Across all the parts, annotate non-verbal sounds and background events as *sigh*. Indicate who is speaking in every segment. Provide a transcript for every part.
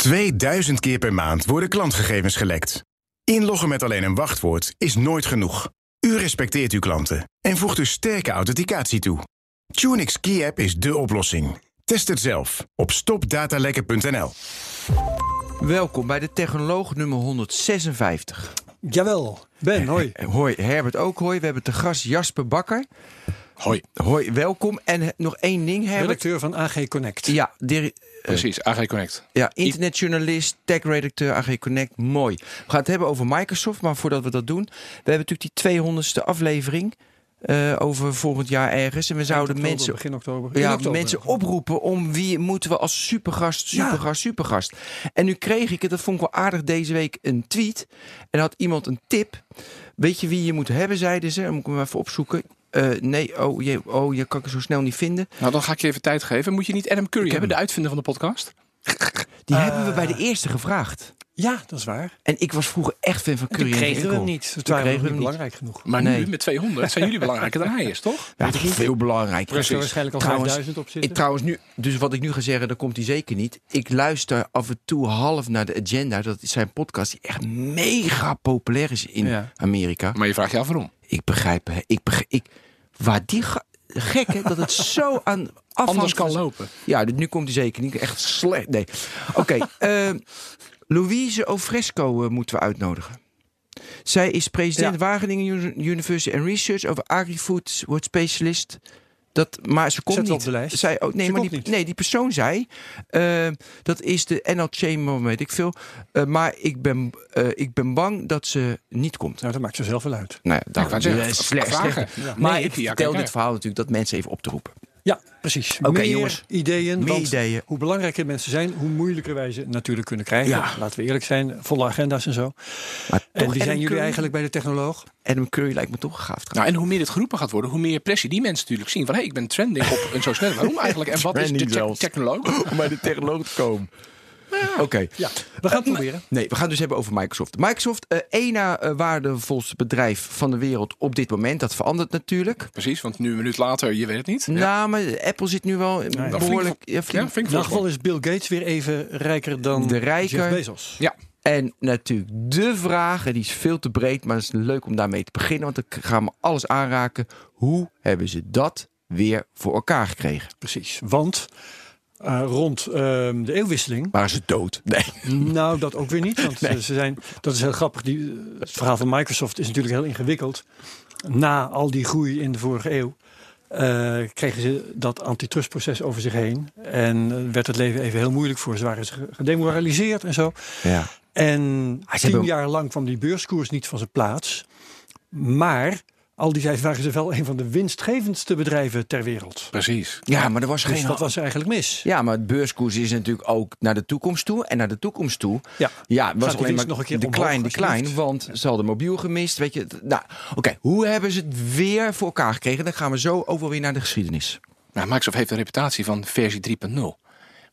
Speaker 1: 2000 keer per maand worden klantgegevens gelekt. Inloggen met alleen een wachtwoord is nooit genoeg. U respecteert uw klanten en voegt dus sterke authenticatie toe. Tunix Key App is dé oplossing. Test het zelf op stopdatalekken.nl.
Speaker 2: Welkom bij de Technoloog nummer 156.
Speaker 3: Jawel, Ben, hoi.
Speaker 2: Eh, Hoi, Herbert ook hoi. We hebben te gast Jasper Bakker.
Speaker 4: Hoi.
Speaker 2: Hoi, welkom. En eh, nog één ding, Herbert.
Speaker 3: Redacteur van AG Connect.
Speaker 2: Ja,
Speaker 4: Precies, AG Connect.
Speaker 2: ja, internetjournalist, tech-redacteur, AG Connect. Mooi. We gaan het hebben over Microsoft, maar voordat we dat doen... we hebben natuurlijk die 200ste aflevering eh, over volgend jaar ergens. En we zouden
Speaker 3: Oktober,
Speaker 2: mensen...
Speaker 3: Begin oktober.
Speaker 2: Ja,
Speaker 3: oktober.
Speaker 2: mensen oproepen om wie moeten we als supergast, supergast, supergast. En nu kreeg ik het, dat vond ik wel aardig deze week, een tweet. En had iemand een tip. Weet je wie je moet hebben, zeiden ze. Dan moet ik hem even opzoeken. Eh, nee, oh je, oh, je kan ik zo snel niet vinden.
Speaker 4: Nou, dan ga ik je even tijd geven. Moet je niet Adam Curry hebben, de uitvinder van de podcast?
Speaker 2: Die hebben we bij de eerste gevraagd.
Speaker 3: Ja, dat is waar.
Speaker 2: En ik was vroeger echt fan van Curry en
Speaker 3: kregen we hem niet.
Speaker 2: Toen
Speaker 3: waren
Speaker 2: kregen
Speaker 3: niet
Speaker 2: we niet.
Speaker 3: belangrijk genoeg.
Speaker 4: Maar
Speaker 2: Nee.
Speaker 4: nu met 200 zijn jullie belangrijker dan hij is, toch?
Speaker 2: Ja, veel belangrijker.
Speaker 3: Er is er waarschijnlijk al
Speaker 2: Trouwens,
Speaker 3: 5000 op
Speaker 2: Ik,
Speaker 3: zitten.
Speaker 2: trouwens, nu, dus wat ik nu ga zeggen, daar komt hij zeker niet. Ik luister af en toe half naar de agenda. Dat is zijn podcast die echt mega populair is in
Speaker 3: Ja.
Speaker 2: Amerika.
Speaker 4: Maar je vraagt je af waarom.
Speaker 2: Ik begrijp, hè, ik begrijp, ik, waar die gek hè, dat het zo aan. *laughs*
Speaker 4: Anders kan lopen.
Speaker 2: Ja, nu komt hij zeker niet. Echt slecht. Nee. Oké, *laughs* eh, Louise Ofresco eh, moeten we uitnodigen. Zij is president Wageningen Uni- University and Research over agri-food, wordt specialist. Dat, maar ze komt
Speaker 3: Zet
Speaker 2: niet.
Speaker 3: op de lijst.
Speaker 2: Zij ook, nee,
Speaker 3: Ze
Speaker 2: maar die,
Speaker 3: niet.
Speaker 2: nee, die persoon zei, eh, dat is de NL Chamber, weet ik veel. Eh, maar ik ben, eh, ik ben bang dat ze niet komt.
Speaker 3: Nou, dat maakt ze zelf wel uit.
Speaker 2: Nou ja,
Speaker 4: Ik zeggen,
Speaker 2: is slecht. Maar
Speaker 4: Nee,
Speaker 2: ik
Speaker 4: ja,
Speaker 2: vertel dit verhaal natuurlijk dat mensen even op te roepen.
Speaker 3: Ja, precies.
Speaker 2: Oké,
Speaker 3: meer
Speaker 2: jongens.
Speaker 3: ideeën.
Speaker 2: Meer
Speaker 3: want
Speaker 2: ideeën.
Speaker 3: Hoe belangrijker mensen zijn, hoe moeilijker wij ze natuurlijk kunnen krijgen.
Speaker 2: Ja.
Speaker 3: Laten we eerlijk zijn. Volle agenda's en zo.
Speaker 2: Maar
Speaker 3: En
Speaker 2: toch
Speaker 3: wie zijn
Speaker 2: Adam
Speaker 3: jullie
Speaker 2: Curry-
Speaker 3: eigenlijk bij de technoloog?
Speaker 2: Adam Curry lijkt me toch gaaf.
Speaker 4: Nou, en hoe meer dit geroepen gaat worden, hoe meer pressie die mensen natuurlijk zien. Van, hé, ik ben trending op een zo snel. Waarom *laughs* eigenlijk? En wat is de te- technoloog? *laughs*
Speaker 2: om bij de technoloog te komen. Oké.
Speaker 3: Ja, we gaan het proberen.
Speaker 2: Nee, we gaan het dus hebben over Microsoft. Microsoft, eh één na eh, waardevolste bedrijf van de wereld op dit moment. Dat verandert natuurlijk.
Speaker 4: Precies, want nu een minuut later, je weet het niet.
Speaker 2: Nou, maar Apple zit nu wel
Speaker 3: ja.
Speaker 2: behoorlijk... Ja, flink-
Speaker 3: In elk
Speaker 4: voor
Speaker 3: geval is Bill Gates weer even rijker dan
Speaker 2: De rijker.
Speaker 3: Jeff Bezos.
Speaker 4: Ja,
Speaker 2: En natuurlijk de vraag, en die is veel te breed, maar het is leuk om daarmee te beginnen. Want dan gaan we alles aanraken. Hoe hebben ze dat weer voor elkaar gekregen?
Speaker 3: Precies. Want eh, rond ehm, de eeuwwisseling
Speaker 2: Waren ze dood? Nee. *laughs*
Speaker 3: Nou, dat ook weer niet. Want ze ze zijn, dat is heel grappig. Die, het verhaal van Microsoft is natuurlijk heel ingewikkeld. Na al die groei in de vorige eeuw eh, kregen ze dat antitrustproces over zich heen. En eh, werd het leven even heel moeilijk voor ze. Waren ze gedemoraliseerd en zo.
Speaker 2: Ja.
Speaker 3: En
Speaker 2: Ah,
Speaker 3: tien
Speaker 2: hebben-
Speaker 3: jaar lang kwam die beurskoers niet van zijn plaats. Maar al die tijd waren ze wel een van de winstgevendste bedrijven ter wereld.
Speaker 4: precies.
Speaker 2: Ja, maar er was
Speaker 3: Dus
Speaker 2: geen...
Speaker 3: wat was er eigenlijk mis?
Speaker 2: Ja, maar het beurskoers is natuurlijk ook naar de toekomst toe. En naar de toekomst toe.
Speaker 3: Ja.
Speaker 2: Ja, was
Speaker 3: de
Speaker 2: alleen maar
Speaker 3: nog een keer
Speaker 2: decline,
Speaker 3: alsjeblieft?
Speaker 2: Want ze hadden mobiel gemist. Weet je. Nou, oké. Hoe hebben ze het weer voor elkaar gekregen? Dan gaan we zo over weer naar de geschiedenis.
Speaker 4: Nou, Microsoft heeft een reputatie van versie 3.0.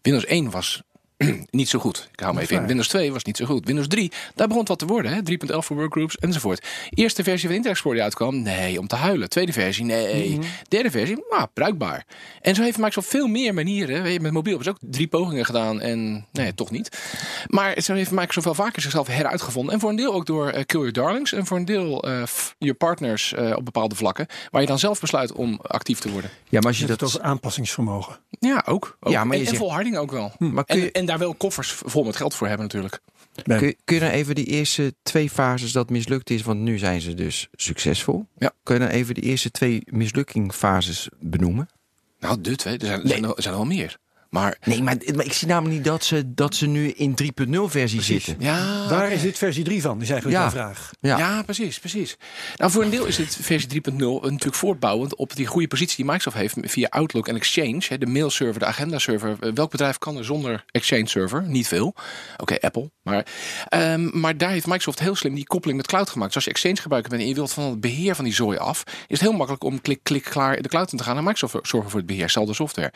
Speaker 4: Windows 1 was *clears throat* niet zo goed. Ik hou me even in. Windows 2 was niet zo goed. Windows 3, daar begon het wat te worden. hè. 3.11 voor workgroups enzovoort. Eerste versie van Internet Explorer die uitkwam, nee, om te huilen. Tweede versie, nee. Derde versie, nou, bruikbaar. En zo heeft Microsoft veel meer manieren. Weet je, Met mobiel hebben ze ook drie pogingen gedaan en nee, toch niet. Maar zo heeft Microsoft wel vaker zichzelf heruitgevonden. En voor een deel ook door eh, Kill Your Darlings. En voor een deel eh je partners eh, op bepaalde vlakken. Waar je dan zelf besluit om actief te worden.
Speaker 2: Ja, maar als
Speaker 3: Je
Speaker 2: dat...
Speaker 3: over aanpassingsvermogen.
Speaker 4: Ja, ook. ook.
Speaker 2: Ja, maar je
Speaker 4: en, volharding ook wel.
Speaker 2: maar kun
Speaker 4: En,
Speaker 2: je,
Speaker 4: en daar wel koffers vol met geld voor hebben natuurlijk.
Speaker 2: kun, je- kun je dan even die eerste twee fases dat mislukt is? Want nu zijn ze dus succesvol.
Speaker 4: Ja.
Speaker 2: Kun je dan even die eerste twee mislukkingfases benoemen?
Speaker 4: Nou, de twee. Er zijn, er zijn, er zijn er wel meer. Maar
Speaker 2: Nee, maar, maar ik zie namelijk niet dat ze, dat ze nu in 3.0 versie zitten.
Speaker 4: ja,
Speaker 3: Waar
Speaker 4: oké.
Speaker 3: is dit versie 3 van? Is eigenlijk
Speaker 2: Ja.
Speaker 3: de vraag.
Speaker 2: Ja.
Speaker 4: Ja. precies, precies. Nou, voor een deel is dit versie 3.0 natuurlijk voortbouwend op die goede positie die Microsoft heeft via Outlook en Exchange. Hè, de mailserver, de agenda-server. Eh, Welk bedrijf kan er zonder Exchange-server? Niet veel. Oké, Apple. Maar, ehm, maar daar heeft Microsoft heel slim die koppeling met cloud gemaakt. Dus als je Exchange gebruiker bent en je wilt van het beheer van die zooi af, is het heel makkelijk om klik, klik, klaar de cloud in te gaan. En Microsoft zorgen voor het beheer, zelfde software.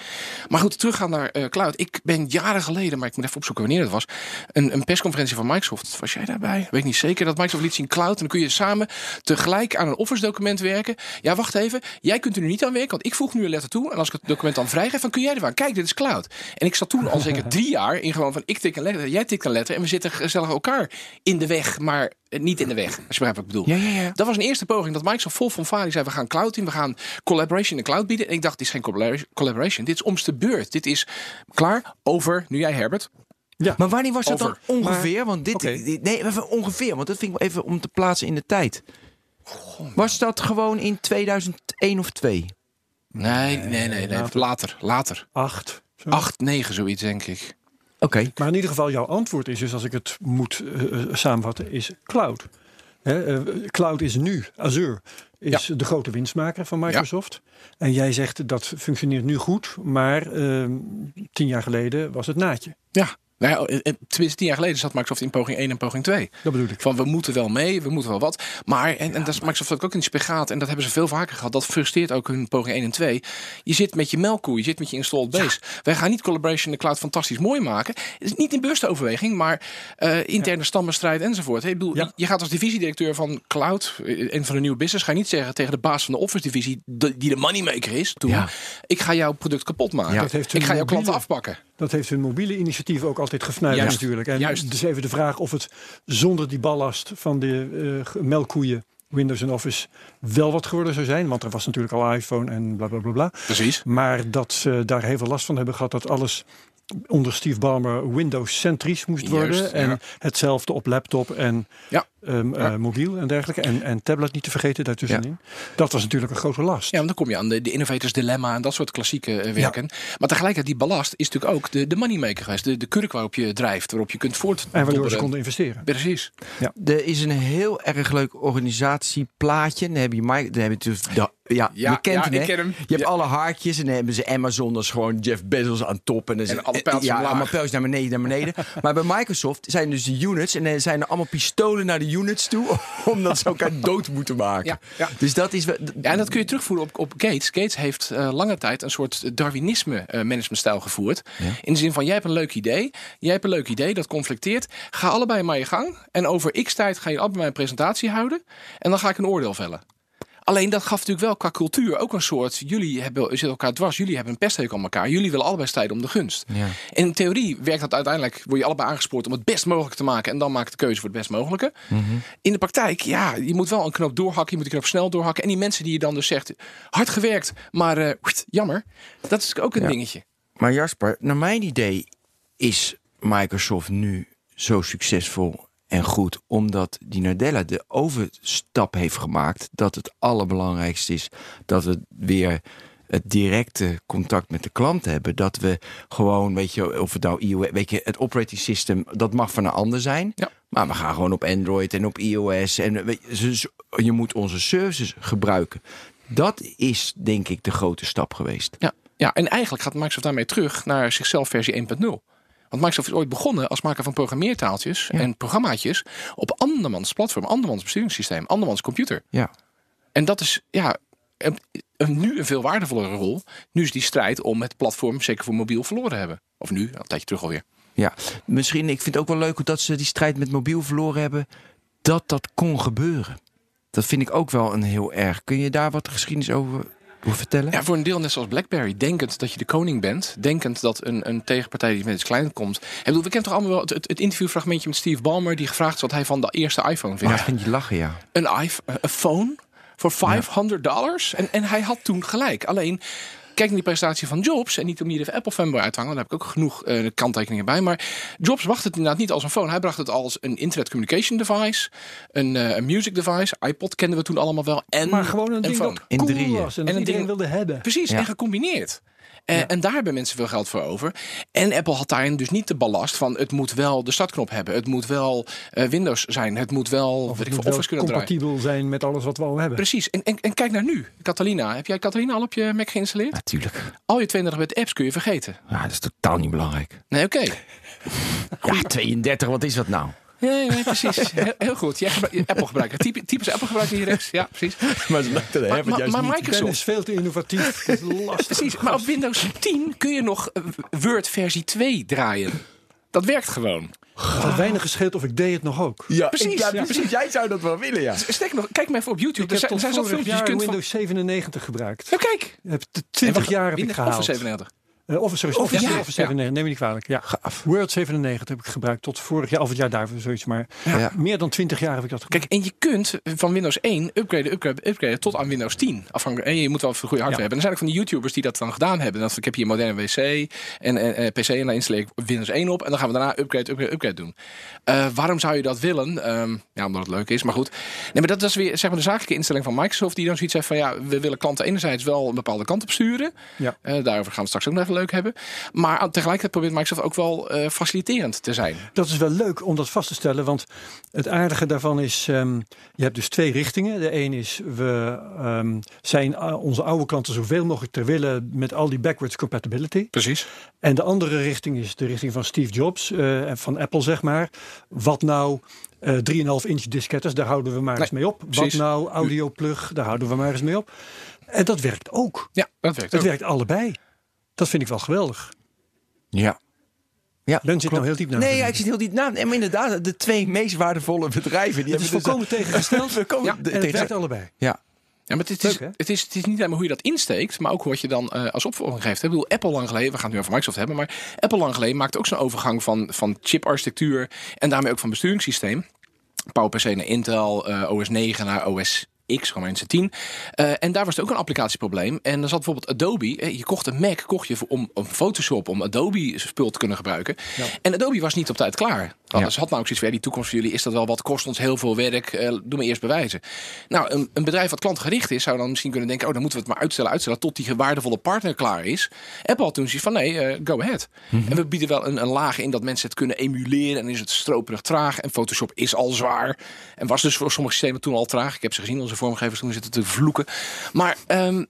Speaker 4: Maar goed, teruggaan naar eh, cloud. Ik ben jaren geleden, maar ik moet even opzoeken wanneer het was, een, een persconferentie van Microsoft. Was jij daarbij? Weet niet zeker. Dat Microsoft liet zien cloud. En dan kun je samen tegelijk aan een Office document werken. Ja, wacht even. Jij kunt er nu niet aan werken, want ik voeg nu een letter toe. En als ik het document dan vrijgeef, dan kun jij er aan. Kijk, dit is cloud. En ik zat toen al zeker *laughs* drie jaar in gewoon van ik tik een letter, jij tikt een letter. En we zitten gezellig elkaar in de weg, maar niet in de weg. Als je begrijpt wat ik bedoel.
Speaker 2: Ja, ja, ja.
Speaker 4: Dat was een eerste poging dat Microsoft vol van vader zei: we gaan cloud in, we gaan collaboration in de cloud bieden. En ik dacht, dit is geen collabora- collaboration, dit is om's de beurt. Dit is klaar over, nu jij Herbert.
Speaker 2: Maar wanneer was dat
Speaker 4: Over.
Speaker 2: dan ongeveer? want dit, dit- nee, even ongeveer, want dat vind ik even om te plaatsen in de tijd. Was dat gewoon in 2001 of 2?
Speaker 4: Nee, nee, nee, nee. Later, later.
Speaker 3: 8. Zo.
Speaker 4: 8, 9, zoiets denk ik.
Speaker 3: Maar in ieder geval, jouw antwoord is dus, als ik het moet eh, eh, samenvatten, is cloud. Hè, eh, cloud is nu, Azure, is de grote winstmaker van Microsoft. En jij zegt dat functioneert nu goed, maar eh, tien jaar geleden was het naadje.
Speaker 4: Ja. Nou ja, tenminste, tien jaar geleden zat Microsoft in poging 1 en poging 2.
Speaker 3: Dat bedoel ik.
Speaker 4: Van we moeten wel mee, we moeten wel wat. Maar, en, en dat is Microsoft ook in die spagaat. En dat hebben ze veel vaker gehad. Dat frustreert ook hun poging 1 en 2. Je zit met je melkkoe, je zit met je installed base. Wij gaan niet collaboration in de cloud fantastisch mooi maken. Het is niet in bewuste overweging, maar eh, interne stammenstrijd enzovoort. Hey, ik bedoel,
Speaker 3: Ja.
Speaker 4: Je gaat als divisiedirecteur van cloud, eh, en van de nieuwe business, ga je niet zeggen tegen de baas van de office divisie, de- die de moneymaker is, toen,
Speaker 2: Ja.
Speaker 4: ik ga jouw product kapot maken. Ik ga jouw klanten afpakken.
Speaker 3: Dat heeft hun mobiele initiatief ook altijd gefnuikt
Speaker 4: Juist.
Speaker 3: natuurlijk. En
Speaker 4: Juist.
Speaker 3: dus even de vraag of het zonder die ballast van de eh, melkkoeien Windows en Office wel wat geworden zou zijn. Want er was natuurlijk al iPhone en bla bla bla bla.
Speaker 4: Precies.
Speaker 3: Maar dat ze daar heel veel last van hebben gehad dat alles onder Steve Ballmer Windows-centrisch moest worden.
Speaker 4: Juist,
Speaker 3: en
Speaker 4: ja.
Speaker 3: hetzelfde op laptop en
Speaker 4: Ja.
Speaker 3: Ehm, eh,
Speaker 4: Ja.
Speaker 3: mobiel en dergelijke. En, en tablet niet te vergeten daartussenin. Dat was natuurlijk een grote last.
Speaker 4: Ja, want dan kom je aan de, de innovators dilemma en dat soort klassieke eh, werken. Maar tegelijkertijd, die ballast is natuurlijk ook de, de moneymaker geweest. De, de kurk waarop je drijft, waarop je kunt voort.
Speaker 3: en waardoor ze konden investeren.
Speaker 4: Precies.
Speaker 2: Er is een heel erg leuk organisatieplaatje. Dan heb je, Mike, dan heb je dus de, ja,
Speaker 4: Ja,
Speaker 2: je kent
Speaker 4: ja,
Speaker 2: hem,
Speaker 4: ik
Speaker 2: hè?
Speaker 4: ken hem.
Speaker 2: Je hebt
Speaker 4: Ja.
Speaker 2: alle haartjes en dan hebben ze Amazon als gewoon Jeff Bezos aan top. En, dan
Speaker 4: En
Speaker 2: ze-
Speaker 4: alle pijltjes
Speaker 2: ja, allemaal pijltjes naar beneden, naar beneden. *laughs* maar bij Microsoft zijn dus de units en dan zijn er allemaal pistolen naar de units toe, *laughs* omdat ze elkaar *laughs* dood moeten maken.
Speaker 4: Ja, ja.
Speaker 2: Dus dat is.
Speaker 4: Ja, en dat kun je terugvoeren op, op Gates. Gates heeft eh, lange tijd een soort Darwinisme eh, managementstijl gevoerd. In de zin van, jij hebt een leuk idee. Jij hebt een leuk idee, dat conflicteert. Ga allebei maar je gang. En over x tijd ga je allebei een presentatie houden. En dan ga ik een oordeel vellen. Alleen dat gaf natuurlijk wel qua cultuur ook een soort. Jullie hebben, zitten elkaar dwars, jullie hebben een pesthekel aan elkaar. Jullie willen allebei strijden om de gunst.
Speaker 2: Ja.
Speaker 4: En in theorie werkt dat uiteindelijk. Word je allebei aangespoord om het best mogelijk te maken. En dan maak je de keuze voor het best mogelijke. In de praktijk, ja, je moet wel een knoop doorhakken. Je moet die knoop snel doorhakken. En die mensen die je dan dus zegt. Hard gewerkt, maar eh, jammer. Dat is ook een
Speaker 2: Ja.
Speaker 4: dingetje.
Speaker 2: Maar Jasper, naar mijn idee is Microsoft nu zo succesvol en goed omdat die Nadella de overstap heeft gemaakt dat het allerbelangrijkste is dat we weer het directe contact met de klant hebben. Dat we gewoon, weet je, of het nou iOS, weet je, het operating system, dat mag van een ander zijn.
Speaker 4: Ja.
Speaker 2: Maar we gaan gewoon op Android en op iOS. En weet je, je moet onze services gebruiken. Dat is denk ik de grote stap geweest.
Speaker 4: Ja. ja, en eigenlijk gaat Microsoft daarmee terug naar zichzelf versie 1.0. Want Microsoft is ooit begonnen als maker van programmeertaaltjes en programmaatjes op andermans platform, andermans besturingssysteem, andermans computer.
Speaker 2: Ja.
Speaker 4: En dat is ja, een, een- nu een veel waardevollere rol. Nu is die strijd om het platform, zeker voor mobiel, verloren hebben. Of nu, een tijdje terug alweer.
Speaker 2: Ja, misschien, ik vind het ook wel leuk dat ze die strijd met mobiel verloren hebben. Dat dat kon gebeuren. Dat vind ik ook wel een heel erg. Kun je daar wat geschiedenis over, over vertellen?
Speaker 4: Ja, voor een deel net zoals BlackBerry. Denkend dat je de koning bent. Denkend dat een, een tegenpartij die met iets klein komt. Ik bedoel, we kennen toch allemaal wel het, het, interviewfragmentje met Steve Ballmer. Die gevraagd is wat hij van de eerste iPhone vindt.
Speaker 2: Ja, vind je lachen, ja.
Speaker 4: Een, iPhone, voor 500 dollars. En, en hij had toen gelijk. Alleen, kijk naar die presentatie van Jobs. En niet om hier even Apple fanboy uit te hangen. Daar heb ik ook genoeg eh, kanttekeningen bij. Maar Jobs bracht het inderdaad niet als een phone. Hij bracht het als een internet communication device. Een, eh, een music device. iPod kenden we toen allemaal wel. En
Speaker 3: Maar gewoon een ding
Speaker 4: phone.
Speaker 3: dat
Speaker 2: In drieën.
Speaker 3: was en,
Speaker 4: een
Speaker 3: iedereen
Speaker 4: ding-
Speaker 3: wilde hebben.
Speaker 4: Precies,
Speaker 2: Ja.
Speaker 4: en gecombineerd. En, en daar hebben mensen veel geld voor over. En Apple had daarin dus niet de ballast van het moet wel de startknop hebben. Het moet wel eh, Windows zijn. Het moet wel
Speaker 3: Of
Speaker 4: weet ik veel,
Speaker 3: wel
Speaker 4: Office kunnen draaien.
Speaker 3: compatibel zijn met alles wat we al hebben.
Speaker 4: Precies. En, en, en kijk naar nu. Catalina. Heb jij Catalina al op je Mac geïnstalleerd?
Speaker 2: Natuurlijk.
Speaker 4: Al je 32-bit apps kun je vergeten.
Speaker 2: Ja, dat is totaal niet belangrijk.
Speaker 4: Nee, oké. *laughs*
Speaker 2: Ja, 32, wat is dat nou?
Speaker 4: Nee, nee, precies. *laughs* Heel, heel goed. Jij gebruikt Apple gebruiker. Type, typisch Apple gebruiker hier rechts. Ja, precies.
Speaker 2: Maar, maar,
Speaker 4: Maar, maar, maar
Speaker 3: Ben
Speaker 4: Microsoft.
Speaker 3: is veel te innovatief. *laughs* Het is lastig.
Speaker 4: Precies. Maar op Windows 10 kun je nog eh, Word versie 2 draaien. Dat werkt gewoon.
Speaker 3: Het had weinig gescheeld of ik deed het nog ook.
Speaker 2: ja,
Speaker 4: Precies,
Speaker 2: Ja,
Speaker 4: ja.
Speaker 2: precies. Jij zou dat wel willen, ja.
Speaker 4: Sterker nog, kijk maar even op YouTube.
Speaker 3: Ik
Speaker 4: Er zijn, er
Speaker 3: tot
Speaker 4: zijn zo
Speaker 3: vorig
Speaker 4: filmpjes. Je
Speaker 3: jaar
Speaker 4: kunt van...
Speaker 3: Windows 97 gebruikt.
Speaker 4: Ja, kijk.
Speaker 3: Ik heb de 20 jaar heb ik
Speaker 4: Windows
Speaker 3: gehaald.
Speaker 4: Office 97.
Speaker 3: Eh, Office, Office,
Speaker 4: ja.
Speaker 3: Office 97, neem me niet kwalijk. Ja.
Speaker 2: Gaaf.
Speaker 3: Word 97 heb ik gebruikt tot vorig jaar, of het jaar daarvoor zoiets. Maar
Speaker 2: Ja.
Speaker 3: meer dan 20 jaar heb ik dat gebruikt.
Speaker 4: Kijk, en je kunt van Windows 1 upgraden, upgraden, upgraden tot aan Windows 10. Afhankelijk, en je moet wel een goede hardware
Speaker 3: Ja.
Speaker 4: hebben. En er zijn ook van die YouTubers die dat dan gedaan hebben. Dat, ik heb hier een moderne WC en, en, en PC en daar installeer ik Windows 1 op. En dan gaan we daarna upgrade, upgrade, upgrade doen. Eh, waarom zou je dat willen? Ehm, ja, omdat het leuk is, maar goed. Nee, maar dat is weer zeg maar, de zakelijke instelling van Microsoft. Die dan zoiets heeft van, ja, we willen klanten enerzijds wel een bepaalde kant op sturen.
Speaker 3: Ja.
Speaker 4: Eh, daarover gaan we straks ook nog even leuk hebben. Maar tegelijkertijd probeert Microsoft ook wel eh, faciliterend te zijn.
Speaker 3: Dat is wel leuk om dat vast te stellen, want het aardige daarvan is, ehm, je hebt dus twee richtingen. De een is, we ehm, zijn eh, onze oude klanten zoveel mogelijk ter wille met al die backwards compatibility.
Speaker 4: Precies.
Speaker 3: En de andere richting is de richting van Steve Jobs, eh, en van Apple zeg maar. Wat nou eh 3,5 inch diskettes, daar houden we maar
Speaker 4: Nee,
Speaker 3: eens mee op.
Speaker 4: precies.
Speaker 3: Wat nou audio plug, daar houden we maar eens mee op. En dat werkt ook.
Speaker 4: Ja, dat werkt
Speaker 3: Het
Speaker 4: ook.
Speaker 3: werkt allebei. Dat vind ik wel geweldig.
Speaker 2: Ja. Ja,
Speaker 3: Ben zit
Speaker 2: klopt.
Speaker 3: nou heel diep na.
Speaker 2: Nee, ja, ik zit heel diep na. En maar inderdaad, de twee meest waardevolle bedrijven. Die
Speaker 3: Het is
Speaker 2: hebben
Speaker 3: volkomen tegengesteld. *laughs*
Speaker 2: volkomen
Speaker 4: Ja,
Speaker 2: de-
Speaker 3: En het
Speaker 2: tegen-
Speaker 3: werkt allebei.
Speaker 2: Ja.
Speaker 4: Ja, maar het is,
Speaker 3: Leuk,
Speaker 4: het, is, het is niet alleen maar hoe je dat insteekt, maar ook wat je dan eh, als opvolging geeft. Ik bedoel, Apple lang geleden, we gaan het nu over Microsoft hebben, maar Apple lang geleden maakte ook zo'n overgang van, van chiparchitectuur en daarmee ook van besturingssysteem. PowerPC naar Intel, eh, OS 9 naar OS X, in 10. Eh, en daar was er ook een applicatieprobleem. En dan zat bijvoorbeeld Adobe. eh, je kocht een Mac kocht je om, om Photoshop, om Adobe spul te kunnen gebruiken. En Adobe was niet op tijd klaar.
Speaker 2: Ja.
Speaker 4: Dus had nou ook zoiets van, ja, die toekomst voor jullie is dat wel wat, kost ons heel veel werk. eh, doe maar eerst bewijzen. Nou, een, een bedrijf wat klantgericht is, zou dan misschien kunnen denken, oh, dan moeten we het maar uitstellen, uitstellen, tot die waardevolle partner klaar is. Apple had toen zoiets van, nee, eh, go ahead. En we bieden wel een, een laag in dat mensen het kunnen emuleren en is het stroperig traag. En Photoshop is al zwaar. En was dus voor sommige systemen toen al traag. Ik heb ze gezien, onze vormgevers toen zitten te vloeken. Maar ehm,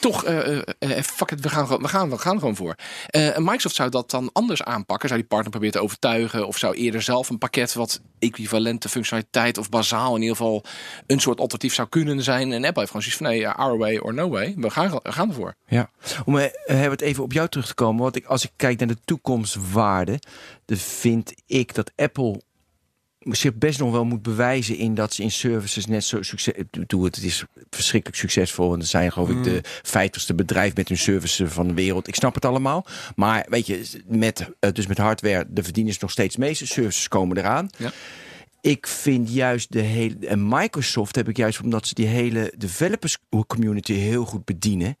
Speaker 4: toch, eh, eh, eh, fuck it, we gaan, we gaan, we gaan gewoon voor. En Microsoft zou dat dan anders aanpakken. Zou die partner proberen te overtuigen. Of zou eerder zelf een pakket wat equivalente functionaliteit of bazaal in ieder geval een soort alternatief zou kunnen zijn. En Apple heeft gewoon zoiets van nee, our way or no way. We gaan, we gaan ervoor.
Speaker 2: Ja. Om het even op jou terug te komen. Want ik, als ik kijk naar de toekomstwaarde, dan vind ik dat Apple zich best nog wel moet bewijzen in dat ze in services net zo succes. Doe het, het is verschrikkelijk succesvol. En er zijn geloof ik de vijftigste bedrijf met hun services van de wereld. Ik snap het allemaal. Maar weet je, met, eh, dus met hardware, de verdieners nog steeds meeste services komen eraan.
Speaker 4: Ja.
Speaker 2: Ik vind juist de hele. En Microsoft heb ik juist omdat ze die hele developers community heel goed bedienen.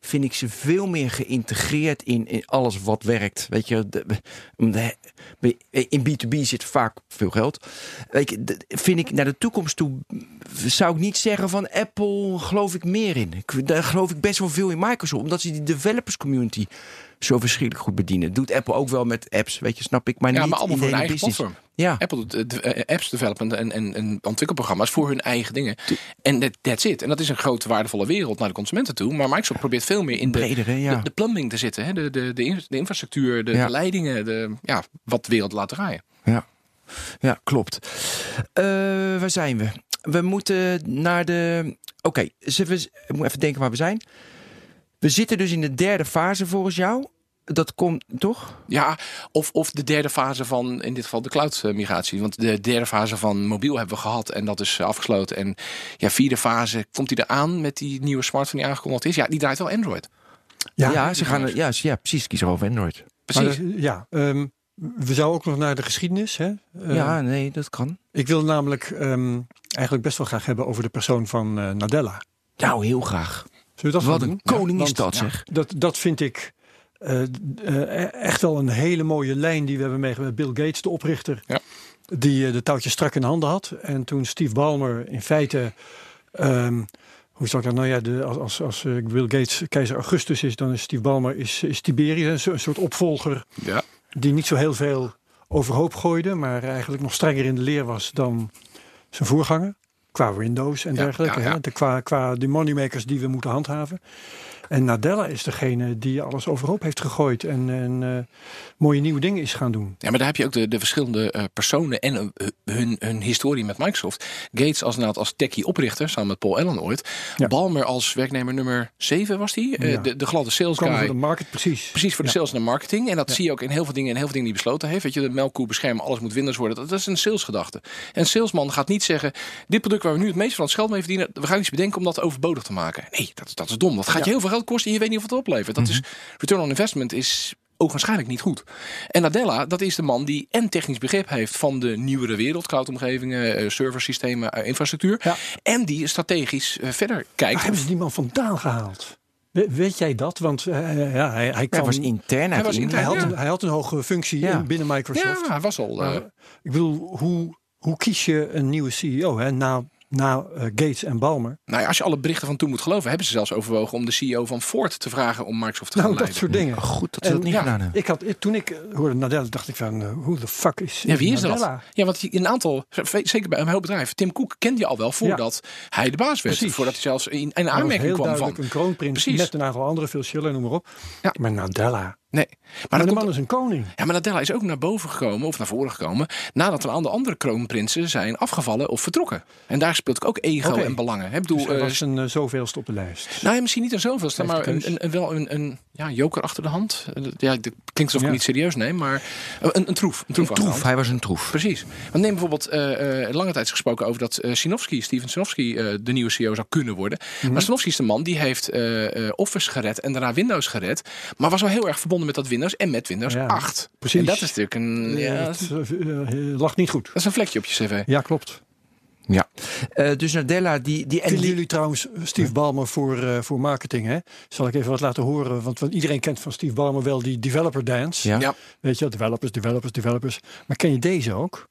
Speaker 2: Vind ik ze veel meer geïntegreerd in, in alles wat werkt. Weet je, in B2B zit vaak veel geld. Weet je, de- vind ik naar de toekomst toe. Zou ik niet zeggen van Apple geloof ik meer in. Ik, daar geloof ik best wel veel in Microsoft. Omdat ze die developers community zo verschrikkelijk goed bedienen. Doet Apple ook wel met apps, weet je, snap ik. Maar
Speaker 4: Ja,
Speaker 2: niet
Speaker 4: maar allemaal voor
Speaker 2: hele
Speaker 4: eigen
Speaker 2: business.
Speaker 4: platform.
Speaker 2: Ja.
Speaker 4: Apple doet eh, de- eh, apps development en, en, en ontwikkelprogramma's voor hun eigen dingen. En that, that's it. En dat is een grote waardevolle wereld naar de consumenten toe. Maar Microsoft probeert veel meer in de,
Speaker 2: Breder, hè, ja.
Speaker 4: de, de plumbing te zitten. Hè? De, de, de, in- de infrastructuur, de,
Speaker 2: Ja.
Speaker 4: de leidingen, de, ja, wat de wereld laat draaien.
Speaker 2: Ja, ja klopt. Eh, waar zijn we? We moeten naar de. Oké, we- ik moet even denken waar we zijn. We zitten dus in de derde fase volgens jou. Dat komt toch?
Speaker 4: Ja, of, of de derde fase van in dit geval de cloud eh, migratie. Want de derde fase van mobiel hebben we gehad en dat is eh, afgesloten. En ja, vierde fase, komt die eraan met die nieuwe smartphone die aangekondigd is? Ja, die draait wel Android.
Speaker 2: Ja, ze gaan. Ja, ze- ja precies. Kiezen over Android.
Speaker 4: Precies.
Speaker 3: Maar dat- ja, ehm, we zouden ook nog naar de geschiedenis. Hè? Ehm,
Speaker 2: ja, nee, dat kan.
Speaker 3: Ik wil namelijk ehm, eigenlijk best wel graag hebben over de persoon van eh, Nadella.
Speaker 2: Nou, heel graag.
Speaker 3: Zullen we dat
Speaker 2: Wat een
Speaker 3: doen?
Speaker 2: koning is
Speaker 3: want,
Speaker 2: dat,
Speaker 3: ja,
Speaker 2: zeg.
Speaker 3: Dat, dat vind ik eh, eh, echt wel een hele mooie lijn die we hebben meegemaakt. Bill Gates, de oprichter,
Speaker 4: Ja.
Speaker 3: die eh, de touwtjes strak in handen had. En toen Steve Ballmer in feite ehm, hoe zou ik dat nou ja, de, als, als, als Bill Gates keizer Augustus is, dan is Steve Ballmer is, is Tiberius, een soort opvolger
Speaker 4: Ja.
Speaker 3: die niet zo heel veel overhoop gooide, maar eigenlijk nog strenger in de leer was dan zijn voorganger. Qua Windows en dergelijke. Hè? De, qua, qua de moneymakers die we moeten handhaven. En Nadella is degene die alles overhoop heeft gegooid en, en eh, mooie nieuwe dingen is gaan doen.
Speaker 4: Ja, maar daar heb je ook de, de verschillende eh, personen en eh, hun, hun historie met Microsoft. Gates als, inderdaad als techie oprichter, samen met Paul Allen ooit.
Speaker 3: Ja.
Speaker 4: Balmer als werknemer nummer 7 was die. Eh,
Speaker 3: Ja.
Speaker 4: de, de gladde sales
Speaker 3: Kwam
Speaker 4: guy.
Speaker 3: voor de market precies.
Speaker 4: Precies voor de sales en de marketing. En dat zie je ook in heel veel dingen en heel veel dingen die besloten heeft. Weet je, de melkkoe beschermen, alles moet Windows worden. Dat, dat is een salesgedachte. En een salesman gaat niet zeggen: dit product waar we nu het meest van het geld mee verdienen, we gaan iets bedenken om dat overbodig te maken. Nee, dat, dat is dom. Dat gaat je heel veel geld kosten en je weet niet of het oplevert. Dat is return on investment is ogenschijnlijk niet goed. En Nadella, dat is de man die en technisch begrip heeft van de nieuwere wereld, cloudomgevingen, eh, serversystemen, eh, infrastructuur.
Speaker 3: Ja.
Speaker 4: En die strategisch eh, verder
Speaker 3: Waar
Speaker 4: kijkt.
Speaker 3: hebben ze die man vandaan gehaald? We- weet jij dat? Want ja, hij, hij
Speaker 2: Hij
Speaker 3: kwam...
Speaker 2: was intern uit
Speaker 4: was
Speaker 3: hij,
Speaker 4: intern,
Speaker 3: had
Speaker 4: ja.
Speaker 3: een, hij had een hoge functie
Speaker 2: Ja.
Speaker 3: binnen Microsoft.
Speaker 4: ja, hij was al.
Speaker 3: ik bedoel, hoe, hoe kies je een nieuwe CEO hè? na, na eh, Gates en Balmer?
Speaker 4: Nou ja, als je alle berichten van toen moet geloven, hebben ze zelfs overwogen om de CEO van Ford te vragen om Microsoft te gaan
Speaker 3: Nou, dat
Speaker 4: leiden.
Speaker 3: soort dingen.
Speaker 2: Oh, goed dat ze dat niet
Speaker 4: ja,
Speaker 2: gedaan hebben.
Speaker 3: Ik had, toen ik eh, hoorde Nadella, dacht ik van, eh, hoe de fuck is
Speaker 4: Ja, wie is dat?
Speaker 3: Nadella?
Speaker 4: Ja, want in een aantal, zeker bij een heel bedrijf, Tim Cook kende je al wel voordat hij de baas werd.
Speaker 3: Precies.
Speaker 4: Voordat hij zelfs in, aanmerking kwam van.
Speaker 3: een kroonprins
Speaker 4: Precies.
Speaker 3: met een aantal andere, veel Schiller, noem maar op.
Speaker 4: Ja.
Speaker 3: Maar Nadella,
Speaker 4: Nee. Maar,
Speaker 3: maar de
Speaker 4: komt-
Speaker 3: man is een koning.
Speaker 4: ja, maar Nadella is ook naar boven gekomen, of naar voren gekomen, nadat een aantal andere kroonprinsen zijn afgevallen of vertrokken. En daar speelt ook ego en belangen. hè. Bedoel,
Speaker 3: Dus hij
Speaker 4: eh,
Speaker 3: was een eh, zoveelste op de lijst.
Speaker 4: Nou ja, misschien niet een zoveelste, maar een, een- wel een, een ja, joker achter de hand. Eh, Ja, dat klinkt alsof ik
Speaker 3: Ja.
Speaker 4: niet serieus neem, maar een, een troef. Een troef,
Speaker 2: Een
Speaker 4: hand.
Speaker 2: troef, hij was een troef.
Speaker 4: Precies. Want neem bijvoorbeeld eh, eh, lange tijd is gesproken over dat eh Sinofsky, Steven Sinofsky, eh, de nieuwe CEO zou kunnen worden.
Speaker 3: Mhm.
Speaker 4: Maar Sinofsky is de man die heeft eh, eh, Office gered en daarna Windows gered. Maar was wel heel erg verbonden met dat Windows en met Windows
Speaker 3: Ja,
Speaker 4: 8.
Speaker 3: precies.
Speaker 4: En dat is natuurlijk een, ja, dat
Speaker 3: het eh, eh, lag niet goed.
Speaker 4: is een vlekje op je cv.
Speaker 3: Ja, klopt.
Speaker 2: Ja. Eh, dus Nadella, die... die, en
Speaker 3: Vinden
Speaker 2: die
Speaker 3: jullie trouwens Steve Ballmer voor, eh, voor marketing? Hè? Zal ik even wat laten horen? Want, want iedereen kent van Steve Ballmer wel die developer dance.
Speaker 2: ja?
Speaker 4: Ja.
Speaker 3: Weet je, developers, developers, developers. Maar ken je deze ook?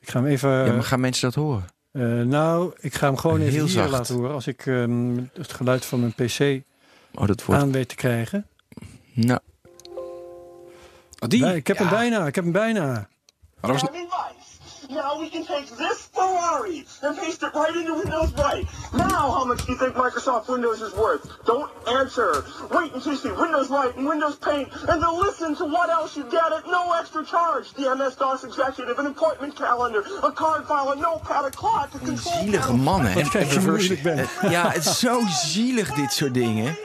Speaker 3: Ik ga hem even.
Speaker 2: ja, maar gaan mensen dat horen?
Speaker 3: eh, nou, ik ga hem gewoon even
Speaker 2: Heel
Speaker 3: hier
Speaker 2: zacht.
Speaker 3: laten horen. Als ik ehm, het geluid van mijn PC
Speaker 2: Oh, dat wordt...
Speaker 3: aan weet te krijgen.
Speaker 2: Nou,
Speaker 4: Oh, die?
Speaker 3: Bij- ik heb
Speaker 4: Ja.
Speaker 3: hem bijna, ik heb hem bijna.
Speaker 4: Maar dat was.
Speaker 5: Now we can take this Ferrari and paste it right into Windows Right. Now, how much do you think Microsoft Windows is worth? Don't answer. Wait until you see Windows Right and Windows Paint, and then listen to what else you get at no extra charge. The MS-DOS executive, an appointment calendar, a card file, a notepad, a clock, a control
Speaker 2: zielige
Speaker 5: panel.
Speaker 2: mannen, hè?
Speaker 3: Wat kijk je hoe moeilijk ik ben.
Speaker 2: Eh, ja, het is zo *laughs* zielig, dit soort dingen.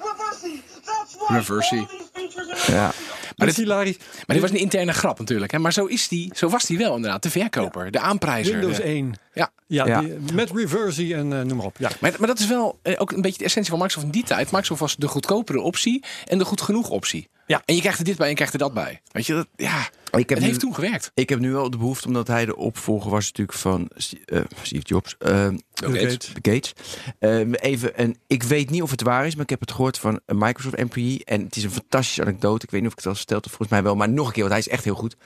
Speaker 5: Reversi, that's right.
Speaker 4: Reversi.
Speaker 5: All these features in
Speaker 2: Ja.
Speaker 3: Maar
Speaker 4: dit-
Speaker 3: hilarisch.
Speaker 4: maar dit was een interne grap natuurlijk. Hè? Maar zo, is die, zo was die wel inderdaad. De verkoper, de aanprijzer.
Speaker 3: Windows
Speaker 4: de-
Speaker 3: 1.
Speaker 4: Ja.
Speaker 3: Ja,
Speaker 2: Ja.
Speaker 3: die- met reversie en eh, noem maar op. Ja.
Speaker 4: Maar, maar dat is wel eh, ook een beetje de essentie van Microsoft in die tijd. Microsoft was de goedkopere optie en de goed genoeg optie.
Speaker 3: Ja.
Speaker 4: En je krijgt er dit bij en je krijgt er dat bij. Weet je, dat, ja,
Speaker 2: Ik heb
Speaker 4: het
Speaker 2: nu-
Speaker 4: heeft toen gewerkt.
Speaker 2: Ik heb nu wel de behoefte, omdat hij de opvolger was natuurlijk van eh, Steve Jobs,
Speaker 4: Bill Gates.
Speaker 2: Gates. Eh, even, en ik weet niet of het waar is, maar ik heb het gehoord van een Microsoft employee. En het is een fantastische anekdote. Ik weet niet of ik het al verteld heb, volgens mij wel. Maar nog een keer, want hij is echt heel goed.